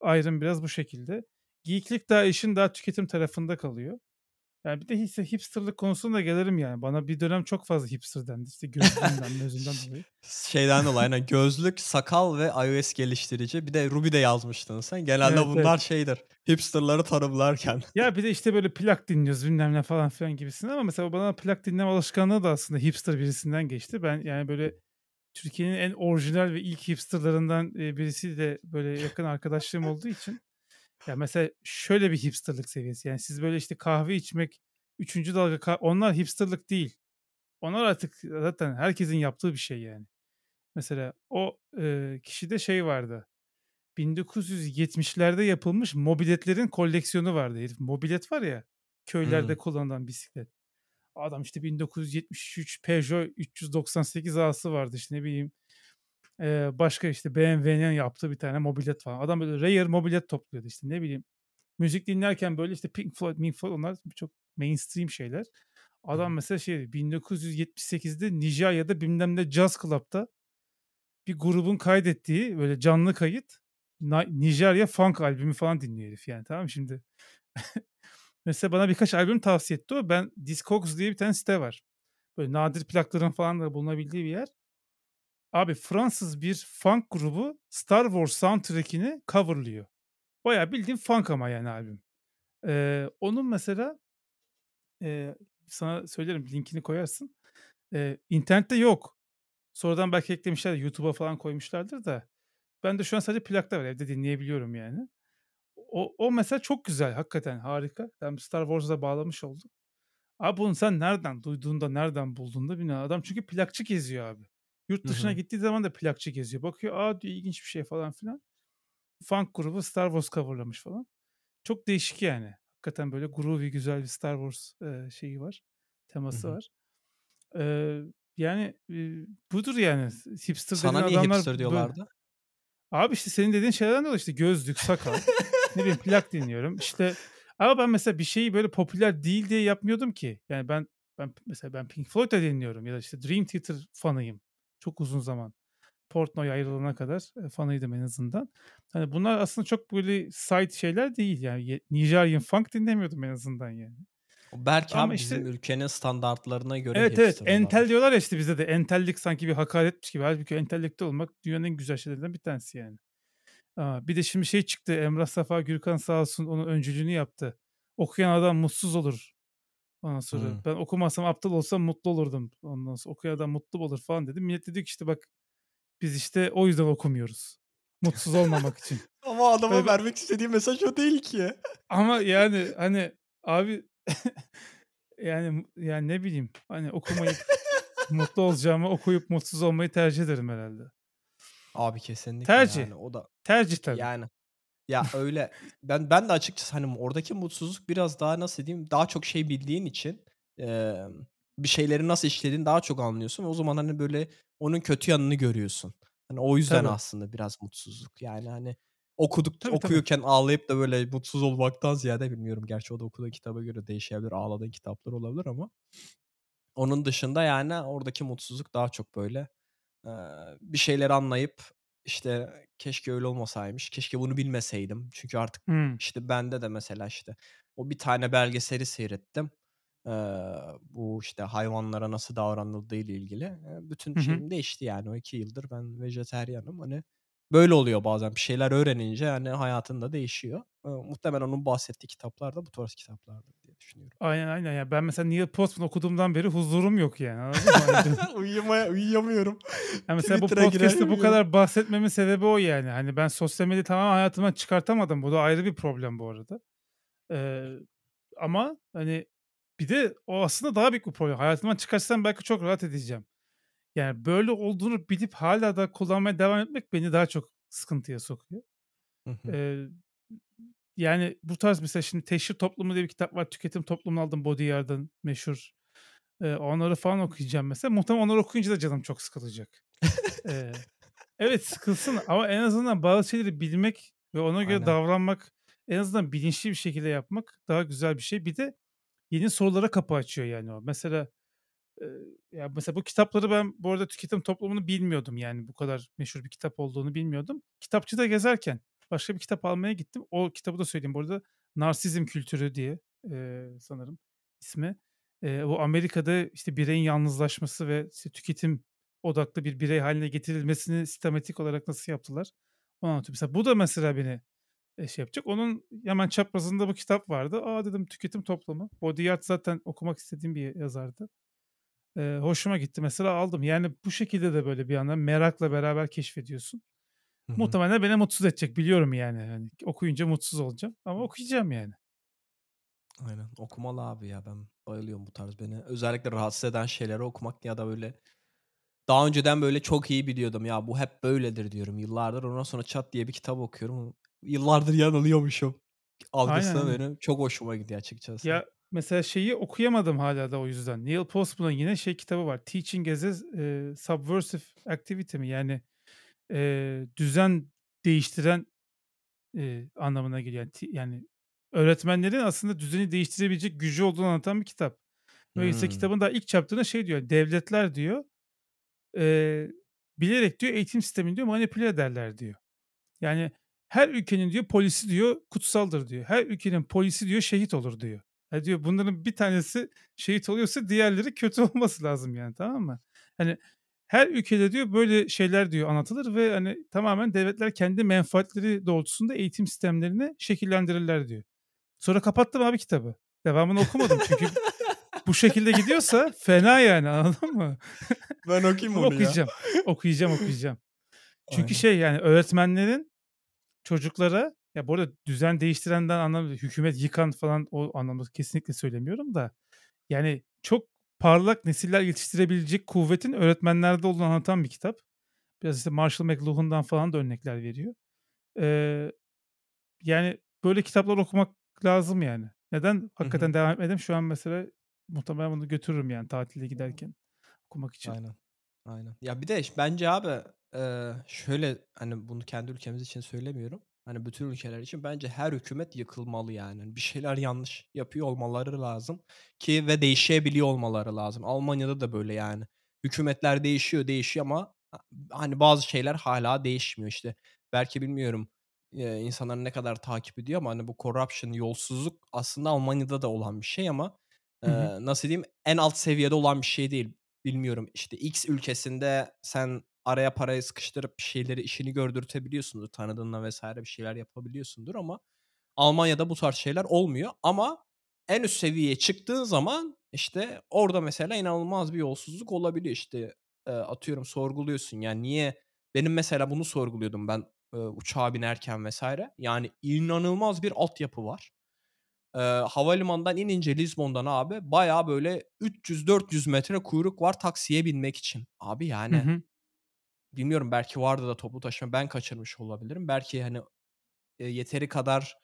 ayrım biraz bu şekilde. Geeklik daha işin daha tüketim tarafında kalıyor. Yani bir de hisse hipsterlık konusuna da gelirim yani. Bana bir dönem çok fazla hipster dendi. İşte gözlüğümden, gözünden dolayı. Şeyden dolayı aynen gözlük, sakal ve iOS geliştirici. Bir de Ruby de yazmıştın sen. Genelde Evet, bunlar evet. şeydir. Hipsterları tanımlarken. Ya bir de işte böyle plak dinliyoruz bilmem ne falan filan gibisinden ama mesela bana plak dinleme alışkanlığı da aslında hipster birisinden geçti. Ben yani böyle Türkiye'nin en orijinal ve ilk hipsterlarından birisi de böyle yakın arkadaşlığım olduğu için ya mesela şöyle bir hipsterlık seviyesi. Yani siz böyle işte kahve içmek, üçüncü dalga kah- onlar hipsterlık değil. Onlar artık zaten herkesin yaptığı bir şey yani. Mesela o e, kişide şey vardı. 1970'lerde yapılmış mobiletlerin koleksiyonu vardı herif. Mobilet var ya köylerde Hmm. kullanılan bisiklet. Adam işte 1973 Peugeot 398 A'sı vardı işte ne bileyim. Ee, başka işte BMW'nin yaptığı bir tane mobilet falan. Adam böyle rare mobilet topluyordu işte ne bileyim. Müzik dinlerken böyle işte Pink Floyd, Pink Floyd onlar çok mainstream şeyler. Adam mesela şey 1978'de Nijerya'da bilmem ne Jazz Club'da bir grubun kaydettiği böyle canlı kayıt Nijerya funk albümü falan dinliyor herif yani tamam mı şimdi. Mesela bana birkaç albüm tavsiye etti o. Ben Discogs diye bir tane site var. Böyle nadir plakların falan da bulunabildiği bir yer. Abi Fransız bir funk grubu Star Wars soundtrack'ini coverlıyor. Bayağı bildiğin funk ama yani albüm. Ee, onun mesela e, sana söylerim linkini koyarsın. Ee, internette yok. Sonradan belki eklemişler YouTube'a falan koymuşlardır da. Ben de şu an sadece plakta var evde dinleyebiliyorum yani. O, o mesela çok güzel hakikaten harika. Tam Star Wars'a bağlamış olduk. Abi bunu sen nereden duyduğunda nereden bulduğunda bilmiyorum. Adam çünkü plakçı geziyor abi. Yurt dışına Hı hı. gittiği zaman da plakçı geziyor. Bakıyor aa diyor ilginç bir şey falan filan. Funk grubu Star Wars coverlamış falan. Çok değişik yani. Hakikaten böyle groovy güzel bir Star Wars e, şeyi var. Teması hı. var. Ee, yani e, budur yani. Hipster Sana niye adamlar hipster böyle. diyorlardı? Abi işte senin dediğin şeylerden dolayı işte gözlük, sakal, ne bileyim plak dinliyorum. İşte ama ben mesela bir şeyi böyle popüler değil diye yapmıyordum ki. Yani ben ben mesela ben Pink Floyd da dinliyorum ya da işte Dream Theater fanıyım. Çok uzun zaman. Portnoy ayrılana kadar fanıydım en azından. Hani bunlar aslında çok böyle side şeyler değil yani. Ye- Nigerian funk dinlemiyordum en azından yani. Belki Ama abi bizim işte ülkenin standartlarına göre Evet evet entel diyorlar ya işte bizde de entellik sanki bir hakaretmiş gibi. Halbuki entelektüel olmak dünyanın en güzel şeylerinden bir tanesi yani. Aa, bir de şimdi şey çıktı Emrah Safa Gürkan sağ olsun onun öncülüğünü yaptı. Okuyan adam mutsuz olur. Ondan sonra Hmm. ben okumasam aptal olsam mutlu olurdum. Ondan sonra okuyan adam mutlu olur falan dedim. Millet dedi ki işte bak biz işte o yüzden okumuyoruz. Mutsuz olmamak için. Ama adama bir- vermek istediği mesaj o değil ki. ama yani hani abi yani yani ne bileyim hani okumayıp mutlu olacağımı okuyup mutsuz olmayı tercih ederim herhalde. Abi kesinlikle Tercih. yani o da Tercih tabii. yani Ya, öyle. Ben ben de açıkçası, hani, oradaki mutsuzluk biraz daha nasıl diyeyim, daha çok şey bildiğin için, emm, bir şeylerin nasıl işlediğini daha çok anlıyorsun o zaman, hani, böyle onun kötü yanını görüyorsun. Hani, o yüzden Tabii. aslında biraz mutsuzluk. Yani, hani, okuduk Tabii, tabii. okuyurken ağlayıp da böyle mutsuz olmaktan ziyade bilmiyorum gerçi o da okuduğun kitaba göre değişebilir. Ağladığın kitaplar olabilir ama onun dışında, yani, oradaki mutsuzluk daha çok böyle, bir şeyleri anlayıp, işte, keşke öyle olmasaymış, keşke bunu bilmeseydim. Çünkü artık, Hımm. işte, bende de mesela, işte, o bir tane belgeseli seyrettim. Eee, bu, işte, hayvanlara nasıl davranıldığı ile ilgili. Bütün Hı hı. şeyim değişti, yani. O 2 yıldır ben vejetaryenim. Hani, böyle oluyor bazen. Bir şeyler öğrenince, hani, hayatın da değişiyor. Eee, muhtemelen onun bahsettiği kitaplar da bu tarz kitaplardır diye düşünüyorum. Aynen, aynen. Ya, ben mesela Neil Postman okuduğumdan beri huzurum yok yani? Hani, dün Uyumaya uyuyamıyorum. Ya, mesela bu podcast'te bu kadar bahsetmemin sebebi o yani. Hani, ben sosyal medyayı tamamen hayatımdan çıkartamadım. Bu da ayrı bir problem bu arada. Eee, ama, hani, bir de o aslında daha büyük bir problem. Hayatımdan çıkarsam belki çok rahat edeceğim. Yani, böyle olduğunu bilip hâlâ da kullanmaya devam etmek beni daha çok sıkıntıya sokuyor. Hı hı. Eee, yani, bu tarz mesela şimdi Teşhir Toplumu diye bir kitap var. Tüketim Toplumu'nu aldım Baudrillard'ın meşhur. Eee, onları falan okuyacağım mesela. Muhtemelen onları okuyunca da canım çok sıkılacak. Eee, evet, sıkılsın ama en azından bazı şeyleri bilmek ve ona göre Aynen. davranmak, en azından bilinçli bir şekilde yapmak daha güzel bir şey. Bir de yeni sorulara kapı açıyor yani o. Mesela, ya, mesela bu kitapları ben bu arada Tüketim Toplumu'nu bilmiyordum yani bu kadar meşhur bir kitap olduğunu bilmiyordum. Kitapçıda gezerken başka bir kitap almaya gittim. O kitabı da söyleyeyim bu arada. Narsizm Kültürü diye, eee, sanırım ismi. Eee, bu Amerika'da, işte, bireyin yalnızlaşması ve, işte, tüketim odaklı bir birey hâline getirilmesini sistematik olarak nasıl yaptılar, onu anlatıyor. Mesela bu da mesela beni, şey yapacak. Onun hemen çaprazında bu kitap vardı. "A!" dedim, "Tüketim Toplumu." Baudrillard zaten okumak istediğim bir yazardı. Eee, hoşuma gitti mesela aldım. Yani bu şekilde de böyle bir yandan merakla beraber keşfediyorsun. Hı hı. Muhtemelen beni mutsuz edecek biliyorum yani, hani, okuyunca mutsuz olacağım ama okuyacağım yani. Aynen. Okumalı abi ya. Ben bayılıyorum bu tarz beni özellikle rahatsız eden şeyleri okumak ya da böyle daha önceden böyle çok iyi biliyordum. Ya bu hep böyledir diyorum yıllardır. Ondan sonra çat diye bir kitap okuyorum. Yıllardır yanılıyormuşum Aynen, algısı aynen. benim çok hoşuma gidiyor açıkçası. Ya, mesela şeyi okuyamadım hâlâ da o yüzden. Neil Postman'ın yine şey kitabı var. Teaching as a Subversive Activity mi? Yani, eee, düzen değiştiren, eee, anlamına geliyor. Yani yani öğretmenlerin aslında düzeni değiştirebilecek gücü olduğunu anlatan bir kitap. Dolayısıyla Hımm. kitabın daha ilk chapter'ında şey diyor, devletler diyor, eee, bilerek diyor eğitim sistemini diyor manipüle ederler diyor. Yani her ülkenin diyor polisi diyor kutsaldır diyor. Her ülkenin polisi diyor şehit olur diyor. Ya diyor bunların bir tanesi şehit oluyorsa diğerleri kötü olması lazım yani tamam mı? Hani her ülkede diyor böyle şeyler diyor anlatılır ve hani tamamen devletler kendi menfaatleri doğrultusunda eğitim sistemlerini şekillendirirler diyor. Sonra kapattım abi kitabı. Devamını okumadım çünkü bu şekilde gidiyorsa fena yani anladın mı? Ben okuyayım onu ya. okuyacağım. Okuyacağım, okuyacağım. Çünkü Aynen. şey yani öğretmenlerin çocuklara ya bu arada düzen değiştirenden anlamda hükümet yıkan falan o anlamda kesinlikle söylemiyorum da yani çok parlak nesiller yetiştirebilecek kuvvetin öğretmenlerde olduğunu anlatan bir kitap. Biraz işte Marshall McLuhan'dan falan da örnekler veriyor. Eee, yani böyle kitaplar okumak lazım yani. Neden hakikaten devam etmedim? Şu an mesela muhtemelen bunu götürürüm yani tatile giderken okumak için. Aynen. Aynen. Ya bir de bence abi, şöyle, hani, bunu kendi ülkemiz için söylemiyorum. Hani, bütün ülkeler için bence her hükümet yıkılmalı yani. Hani, bir şeyler yanlış yapıyor olmaları lazım ki ve değişebiliyor olmaları lazım. Almanya'da da böyle yani. Hükümetler değişiyor, değişiyor ama ha hani, bazı şeyler hâlâ değişmiyor. İşte, belki bilmiyorum, insanlar ne kadar takip ediyor ama, hani, bu corruption, yolsuzluk aslında Almanya'da da olan bir şey ama, Hı hı. nasıl diyeyim, en alt seviyede olan bir şey değil. Bilmiyorum, işte, X ülkesinde sen araya parayı sıkıştırıp bir şeyleri işini gördürtebiliyorsundur. Tanıdığınla vs. bir şeyler yapabiliyorsundur ama Almanya'da bu tarz şeyler olmuyor ama en üst seviyeye çıktığın zaman, işte, orada mesela inanılmaz bir yolsuzluk olabiliyor. İşte, eee, atıyorum sorguluyorsun, yani, niye benim mesela bunu sorguluyordum ben, eee, uçağa binerken vs. Yani, inanılmaz bir altyapı var. Eee, havalimanından inince Lizbon'dan abi bayağı böyle 300-400 metre kuyruk var taksiye binmek için. Abi, Hı yani, hı. Bilmiyorum belki vardı da toplu taşıma ben kaçırmış olabilirim. Belki, hani, eee, yeteri kadar,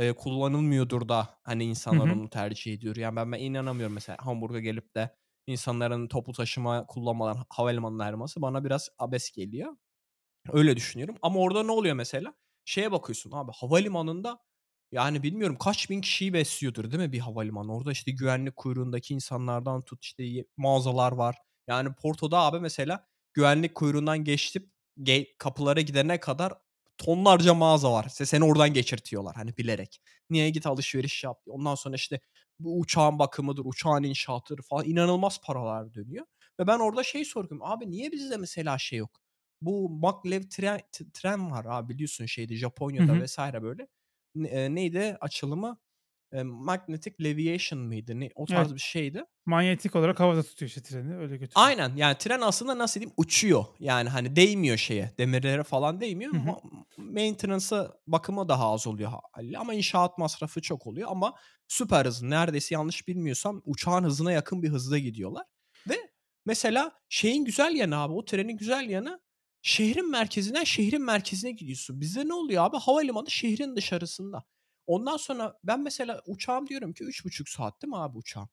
eee, kullanılmıyordur da hani insanlar hı. onu tercih ediyor. Yani ben ben inanamıyorum mesela Hamburg'a gelip de insanların toplu taşıma kullanmadan havalimanına ayırması bana biraz abes geliyor. Öyle düşünüyorum ama orada ne oluyor mesela? Şeye bakıyorsun abi havalimanında yani bilmiyorum kaç bin kişiyi besliyordur değil mi bir havalimanı? Orada işte güvenlik kuyruğundaki insanlardan tut işte mağazalar var. Yani Porto'da abi mesela güvenlik kuyruğundan geçip kapılara gidene kadar tonlarca mağaza var. İşte seni oradan geçirtiyorlar hani bilerek. Niye? Git alışveriş yap. Ondan sonra işte bu uçağın bakımıdır, uçağın inşaatıdır falan inanılmaz paralar dönüyor. Ve ben orada şey soruyorum. Abi niye bizde mesela şey yok? Bu maglev tren tren var abi biliyorsun şeyde Hı Japonya'da hı. vs. böyle. Eee, neydi açılımı? Eee, Magnetic Leviation mıydı? Ne o Evet. tarz bir şeydi. Manyetik olarak havada tutuyor işte treni, öyle götürüyor. Aynen. Yani tren aslında nasıl diyeyim uçuyor. Yani hani değmiyor şeye, demirlere falan değmiyor. Hı hı. Ma maintenance'ı, bakımı daha az oluyor hâliyle ama inşaat masrafı çok oluyor ama süper hızlı. Neredeyse yanlış bilmiyorsam uçağın hızına yakın bir hızda gidiyorlar ve mesela şeyin güzel yanı abi, o trenin güzel yanı şehrin merkezinden şehrin merkezine gidiyorsun. Bizde ne oluyor abi? Havalimanı şehrin dışarısında. Ondan sonra ben mesela uçağım diyorum ki 3,5 saat değil mi abi uçağım?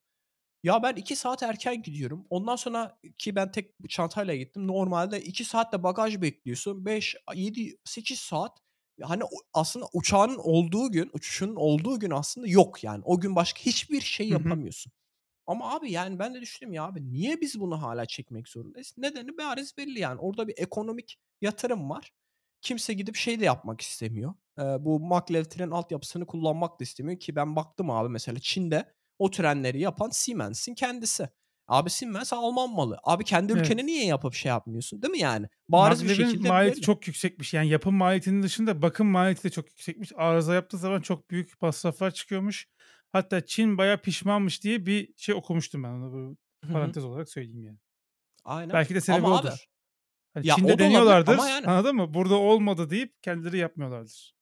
Ya ben 2 saat erken gidiyorum. Ondan sonra ki ben tek çantayla gittim. Normalde 2 saat de bagaj bekliyorsun. 5, a 7, 8 saat. Hani aslında uçağının olduğu gün, uçuşunun olduğu gün aslında yok yani. O gün başka hiçbir şey Hı hı. yapamıyorsun. Ama abi yani ben de düşündüm ya abi niye biz bunu hâlâ çekmek zorundayız? Nedeni bariz belli yani. Orada bir ekonomik yatırım var. Kimse gidip şey de yapmak istemiyor. Bu maglev tren altyapısını kullanmak da istemiyor ki ben baktım abi mesela Çin'de o trenleri yapan Siemens'in kendisi. Abi Siemens Alman malı. Abi kendi ülkene Evet. niye yapıp şey yapmıyorsun, değil mi yani? Bariz bir Maglev'in şekilde maliyeti belli. çok yüksekmiş. Yani yapım maliyetinin dışında bakım maliyeti de çok yüksekmiş. Arıza yaptığı zaman çok büyük masraflar çıkıyormuş. Hatta Çin bayağı pişmanmış diye bir şey okumuştum ben. Onu böyle parantez olarak söyleyeyim yani. Aynen. Belki de sebebi Ama abi odur. Hani ya Çin'de deniyorlardır, yani anladın mı? Burada olmadı deyip kendileri yapmıyorlardır.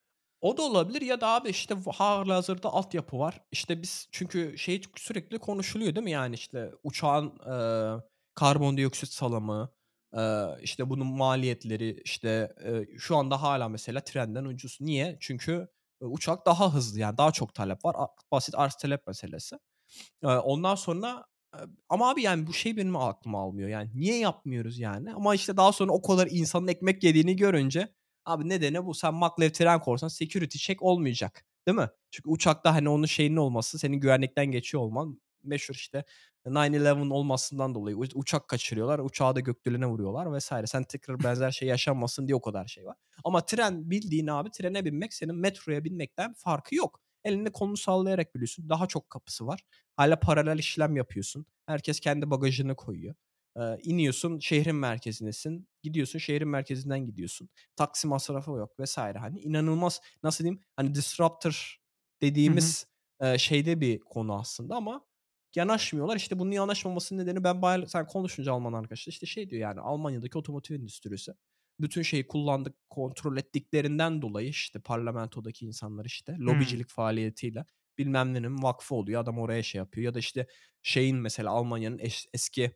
O da olabilir ya da abi işte v hâlihazırda altyapı var. İşte biz çünkü şey sürekli konuşuluyor değil mi? Yani işte uçağın, eee, karbondioksit salımı, eee, işte bunun maliyetleri, işte, eee, şu anda hâlâ mesela trenden ucuz. Niye? Çünkü, eee, uçak daha hızlı yani daha çok talep var. Basit arz talep meselesi. Eee, ondan sonra, ama abi yani bu şey benim aklım almıyor. Yani niye yapmıyoruz yani? Ama işte daha sonra o kadar insanın ekmek yediğini görünce abi nedeni bu. Sen maglev tren korsan security check olmayacak, değil mi? Çünkü uçakta hani onun şeyinin olması, senin güvenlikten geçiyor olman meşhur işte 9/11 olmasından dolayı uçak kaçırıyorlar, uçağı da gökdelene vuruyorlar vs. Sen tekrar benzer şey yaşanmasın diye o kadar şey var. Ama tren bildiğin abi trene binmek senin metroya binmekten farkı yok. Elini kolunu sallayarak biliyorsun. Daha çok kapısı var. Hâlâ paralel işlem yapıyorsun. Herkes kendi bagajını koyuyor. Eee, iniyorsun, şehrin merkezindesin. Gidiyorsun, şehrin merkezinden gidiyorsun. Taksi masrafı yok vs. Hani inanılmaz, nasıl diyeyim, hani disruptor dediğimiz, eee, şeyde bir konu aslında ama yanaşmıyorlar. İşte bunun yanaşmamasının nedeni ben bayağı sen konuşunca Alman arkadaşla işte şey diyor yani Almanya'daki otomotiv endüstrisi bütün şeyi kullandık, kontrol ettiklerinden dolayı işte parlamentodaki insanlar işte lobicilik faaliyetiyle bilmem nenin vakfı oluyor. Adam oraya şey yapıyor ya da işte şeyin mesela Almanya'nın eş eski,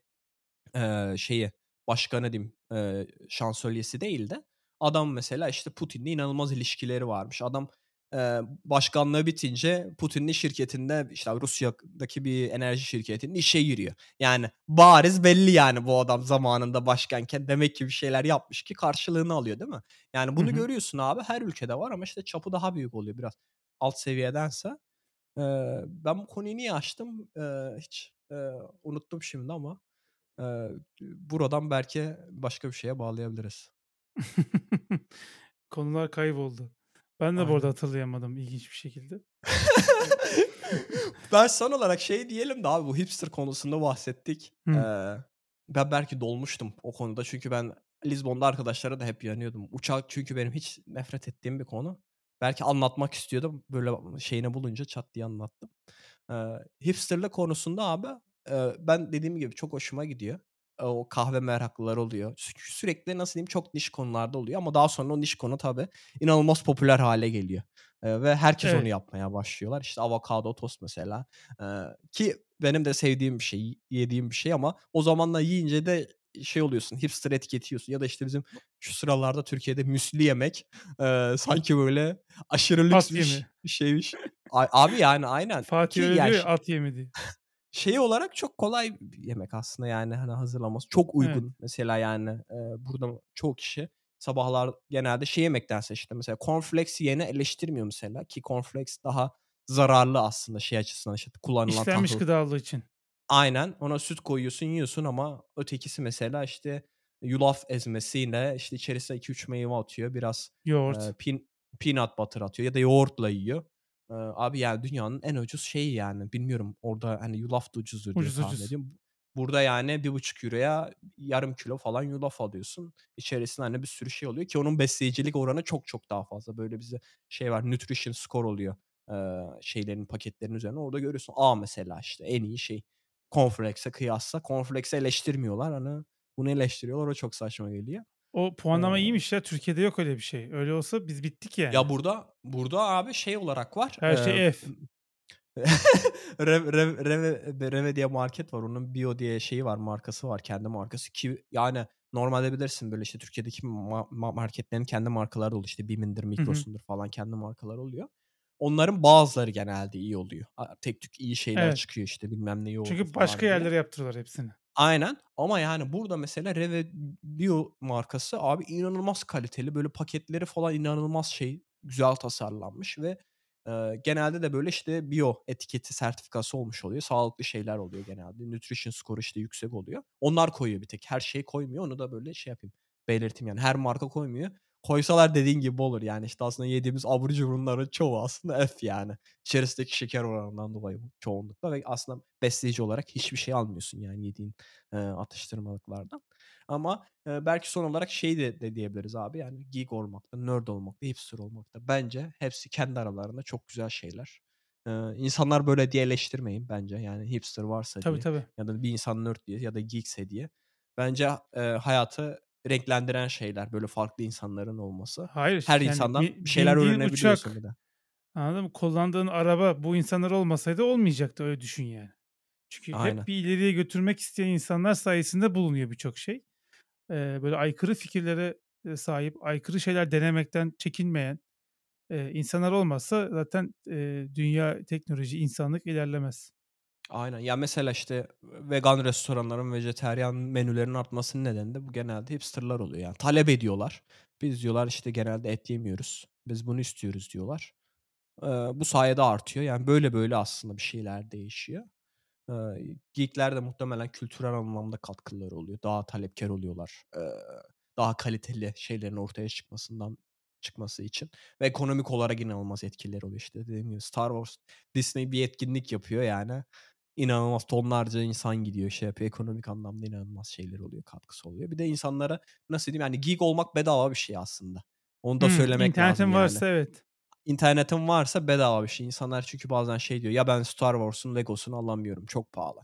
eee, şeyi başkanı diyeyim, eee, şansölyesi değil de adam mesela işte Putin'le inanılmaz ilişkileri varmış. Adam, eee, başkanlığı bitince Putin'in şirketinde işte Rusya'daki bir enerji şirketinde işe giriyor. Yani bariz belli yani bu adam zamanında başkanken demek ki bir şeyler yapmış ki karşılığını alıyor, değil mi? Yani bunu hı. görüyorsun abi her ülkede var ama işte çapı daha büyük oluyor biraz alt seviyedense. Eee, ben bu konuyu niye açtım, eee, hiç, eee, unuttum şimdi ama, eee, buradan belki başka bir şeye bağlayabiliriz. Konular kayboldu. Ben de bu arada Aynen. hatırlayamadım ilginç bir şekilde. Ben son olarak şey diyelim de abi bu hipster konusunda bahsettik. Eee, ben belki dolmuştum o konuda çünkü ben Lizbon'da arkadaşlara da hep yanıyordum. Uçak çünkü benim hiç nefret ettiğim bir konu. Belki anlatmak istiyordum. Böyle şeyini bulunca çat diye anlattım. Eee, hipsterlik konusunda abi, eee, ben dediğim gibi çok hoşuma gidiyor. Eee, o kahve meraklıları oluyor. Sü sürekli nasıl diyeyim çok niş konularda oluyor ama daha sonra o niş konu tabii inanılmaz popüler hâle geliyor, eee, ve herkes onu Evet. yapmaya başlıyorlar. İşte avokado tost mesela, eee, ki benim de sevdiğim bir şey, yediğim bir şey ama o zamanlar yiyince de şey oluyorsun. Hipster etiketiyorsun ya da işte bizim şu sıralarda Türkiye'de müsli yemek e, sanki böyle aşırı lüks bir, bir şeymiş. Abi yani aynen. Fatih Ki öyle yani, diyor at yemi diye. Şey olarak çok kolay bir yemek aslında yani hani hazırlaması. Çok uygun evet. mesela yani e, burada çoğu kişi sabahlar genelde şey yemektense işte mesela cornflakes yeni eleştirmiyor mesela ki cornflakes daha zararlı aslında şey açısından işte kullanılan İşlenmiş tahıl. gıda için. Aynen ona süt koyuyorsun yiyorsun ama ötekisi mesela işte yulaf ezmesiyle işte içerisine 2-3 meyve atıyor biraz yoğurt e, pin, peanut butter atıyor ya da yoğurtla yiyor. Abi yani dünyanın en ucuz şeyi yani bilmiyorum orada hani yulaf da ucuzdur diye ucuz, tahmin ucuz. ediyorum. Burada yani bir buçuk euroya yarım kilo falan yulaf alıyorsun. İçerisinde hani bir sürü şey oluyor ki onun besleyicilik oranı çok çok daha fazla. Böyle bize şey var nutrition score oluyor şeylerin paketlerin üzerine. Orada görüyorsun A mesela işte en iyi şey. Cornflakes'e kıyasla. Cornflakes'e eleştirmiyorlar. Hani bunu eleştiriyorlar. O çok saçma geliyor. O puanlama ee, iyiymiş ya. Türkiye'de yok öyle bir şey. Öyle olsa biz bittik yani. Ya burada burada abi şey olarak var. Her şey F. Rev, Rev, Rev, Reve diye market var. Onun Bio diye şeyi var. Markası var. Kendi markası. Ki yani normalde bilirsin böyle işte Türkiye'deki ma- marketlerin kendi markaları oluyor. İşte Bim'indir, Migros'undur falan kendi markaları oluyor. Onların bazıları genelde iyi oluyor. Tek tük iyi şeyler evet. çıkıyor işte bilmem ne iyi Çünkü başka diye. yerlere yaptırıyorlar hepsini. Aynen ama yani burada mesela Reve Bio markası abi inanılmaz kaliteli böyle paketleri falan inanılmaz şey güzel tasarlanmış ve e, genelde de böyle işte bio etiketi sertifikası olmuş oluyor. Sağlıklı şeyler oluyor genelde. Nutrition score işte yüksek oluyor. Onlar koyuyor bir tek. Her şeyi koymuyor. Onu da böyle şey yapayım belirteyim yani. Her marka koymuyor koysalar dediğin gibi olur yani işte aslında yediğimiz abur cuburların çoğu aslında F yani. İçerisindeki şeker oranından dolayı çoğunlukla ve aslında besleyici olarak hiçbir şey almıyorsun yani yediğin e, atıştırmalıklardan. Ama e, belki son olarak şey de, de diyebiliriz abi yani geek olmakta, nerd olmakta, hipster olmakta bence hepsi kendi aralarında çok güzel şeyler. Ee, insanlar böyle diye eleştirmeyin bence yani hipster varsa tabii, diye tabii. ya da bir insan nerd diye ya da geekse diye. Bence e, hayatı renklendiren şeyler böyle farklı insanların olması. Hayır. Her yani insandan bir şeyler öğrenebiliyorsun uçak, bir de. Anladın mı? Kullandığın araba bu insanlar olmasaydı olmayacaktı öyle düşün yani. Çünkü Aynen. hep bir ileriye götürmek isteyen insanlar sayesinde bulunuyor birçok şey. Ee, böyle aykırı fikirlere sahip, aykırı şeyler denemekten çekinmeyen e, insanlar olmazsa zaten e, dünya, teknoloji, insanlık ilerlemez. Aynen. Ya mesela işte vegan restoranların, vejeteryan menülerinin artmasının nedeni de bu genelde hipsterlar oluyor. Yani talep ediyorlar. Biz diyorlar işte genelde et yemiyoruz. Biz bunu istiyoruz diyorlar. Ee, bu sayede artıyor. Yani böyle böyle aslında bir şeyler değişiyor. Ee, geekler de muhtemelen kültürel anlamda katkıları oluyor. Daha talepkar oluyorlar. Ee, daha kaliteli şeylerin ortaya çıkmasından çıkması için. Ve ekonomik olarak inanılmaz etkileri oluyor işte. Dediğim gibi Star Wars, Disney bir etkinlik yapıyor yani inanılmaz tonlarca insan gidiyor şey yapıyor. Ekonomik anlamda inanılmaz şeyler oluyor, katkısı oluyor. Bir de insanlara nasıl diyeyim yani geek olmak bedava bir şey aslında. Onu da hmm, söylemek internetin lazım varsa yani. evet. İnternetin varsa bedava bir şey. İnsanlar çünkü bazen şey diyor ya ben Star Wars'un Legos'unu alamıyorum çok pahalı.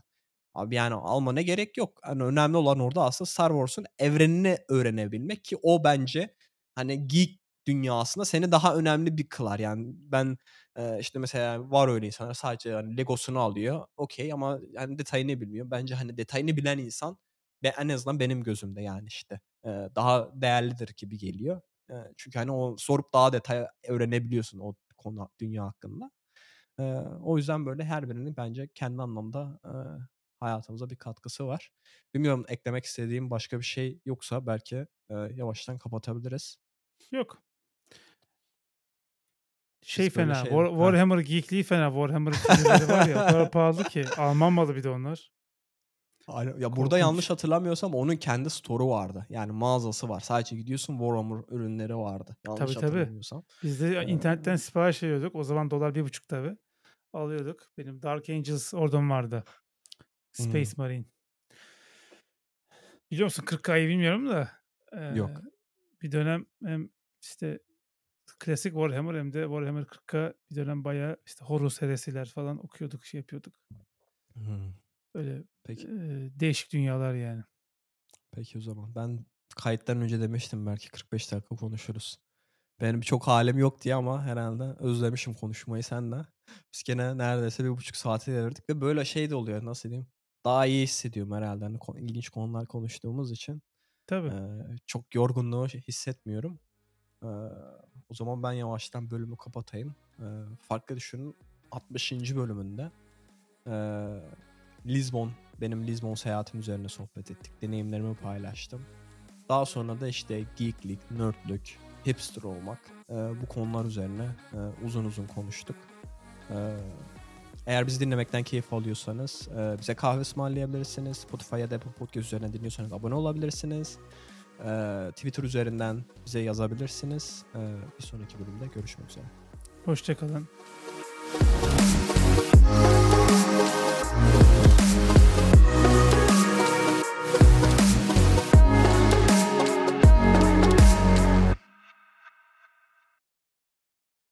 Abi yani alma ne gerek yok. Hani önemli olan orada aslında Star Wars'un evrenini öğrenebilmek ki o bence hani geek dünyasında seni daha önemli bir kılar. Yani ben e, işte mesela var öyle insanlar sadece yani Legosunu alıyor. Okey ama yani detayını bilmiyor. Bence hani detayını bilen insan ve en azından benim gözümde yani işte e, daha değerlidir gibi geliyor. E, çünkü hani o sorup daha detay öğrenebiliyorsun o konu dünya hakkında. E, o yüzden böyle her birinin bence kendi anlamda e, hayatımıza bir katkısı var. Bilmiyorum eklemek istediğim başka bir şey yoksa belki e, yavaştan kapatabiliriz. Yok şey fena. Şey, War, Warhammer ha. geekliği fena. Warhammer filmleri var ya o kadar pahalı ki. Alman malı bir de onlar. Aynen. Ya Korkunç. burada yanlış hatırlamıyorsam onun kendi store'u vardı. Yani mağazası var. Sadece gidiyorsun Warhammer ürünleri vardı. Yanlış tabii, hatırlamıyorsam. Tabii. Biz de ee, internetten sipariş veriyorduk. O zaman dolar bir buçuk tabii. Alıyorduk. Benim Dark Angels oradan vardı. Space hmm. Marine. Biliyor musun 40K'yı bilmiyorum da. E, Yok. Bir dönem hem işte klasik Warhammer hem de Warhammer 40'a bir dönem bayağı işte Horus heresiler falan okuyorduk, şey yapıyorduk. Hmm. Öyle Peki. E, değişik dünyalar yani. Peki o zaman. Ben kayıttan önce demiştim belki 45 dakika konuşuruz. Benim çok halim yok diye ama herhalde özlemişim konuşmayı senle. Biz gene neredeyse bir buçuk saate devirdik ve böyle şey de oluyor nasıl diyeyim. daha iyi hissediyorum herhalde. Hani ilginç konular konuştuğumuz için. Tabii. Ee, çok yorgunluğu hissetmiyorum. Ee, o zaman ben yavaştan bölümü kapatayım. Ee, farklı düşünün 60. bölümünde ee, Lisbon, benim Lisbon seyahatim üzerine sohbet ettik. Deneyimlerimi paylaştım. Daha sonra da işte geeklik, nerdlük, hipster olmak ee, bu konular üzerine ee, uzun uzun konuştuk. Ee, eğer bizi dinlemekten keyif alıyorsanız e, bize kahve ısmarlayabilirsiniz. Spotify ya da Apple Podcast üzerinden dinliyorsanız abone olabilirsiniz. E, Twitter üzerinden bize yazabilirsiniz. E, bir sonraki bölümde görüşmek üzere. Hoşçakalın. kalın.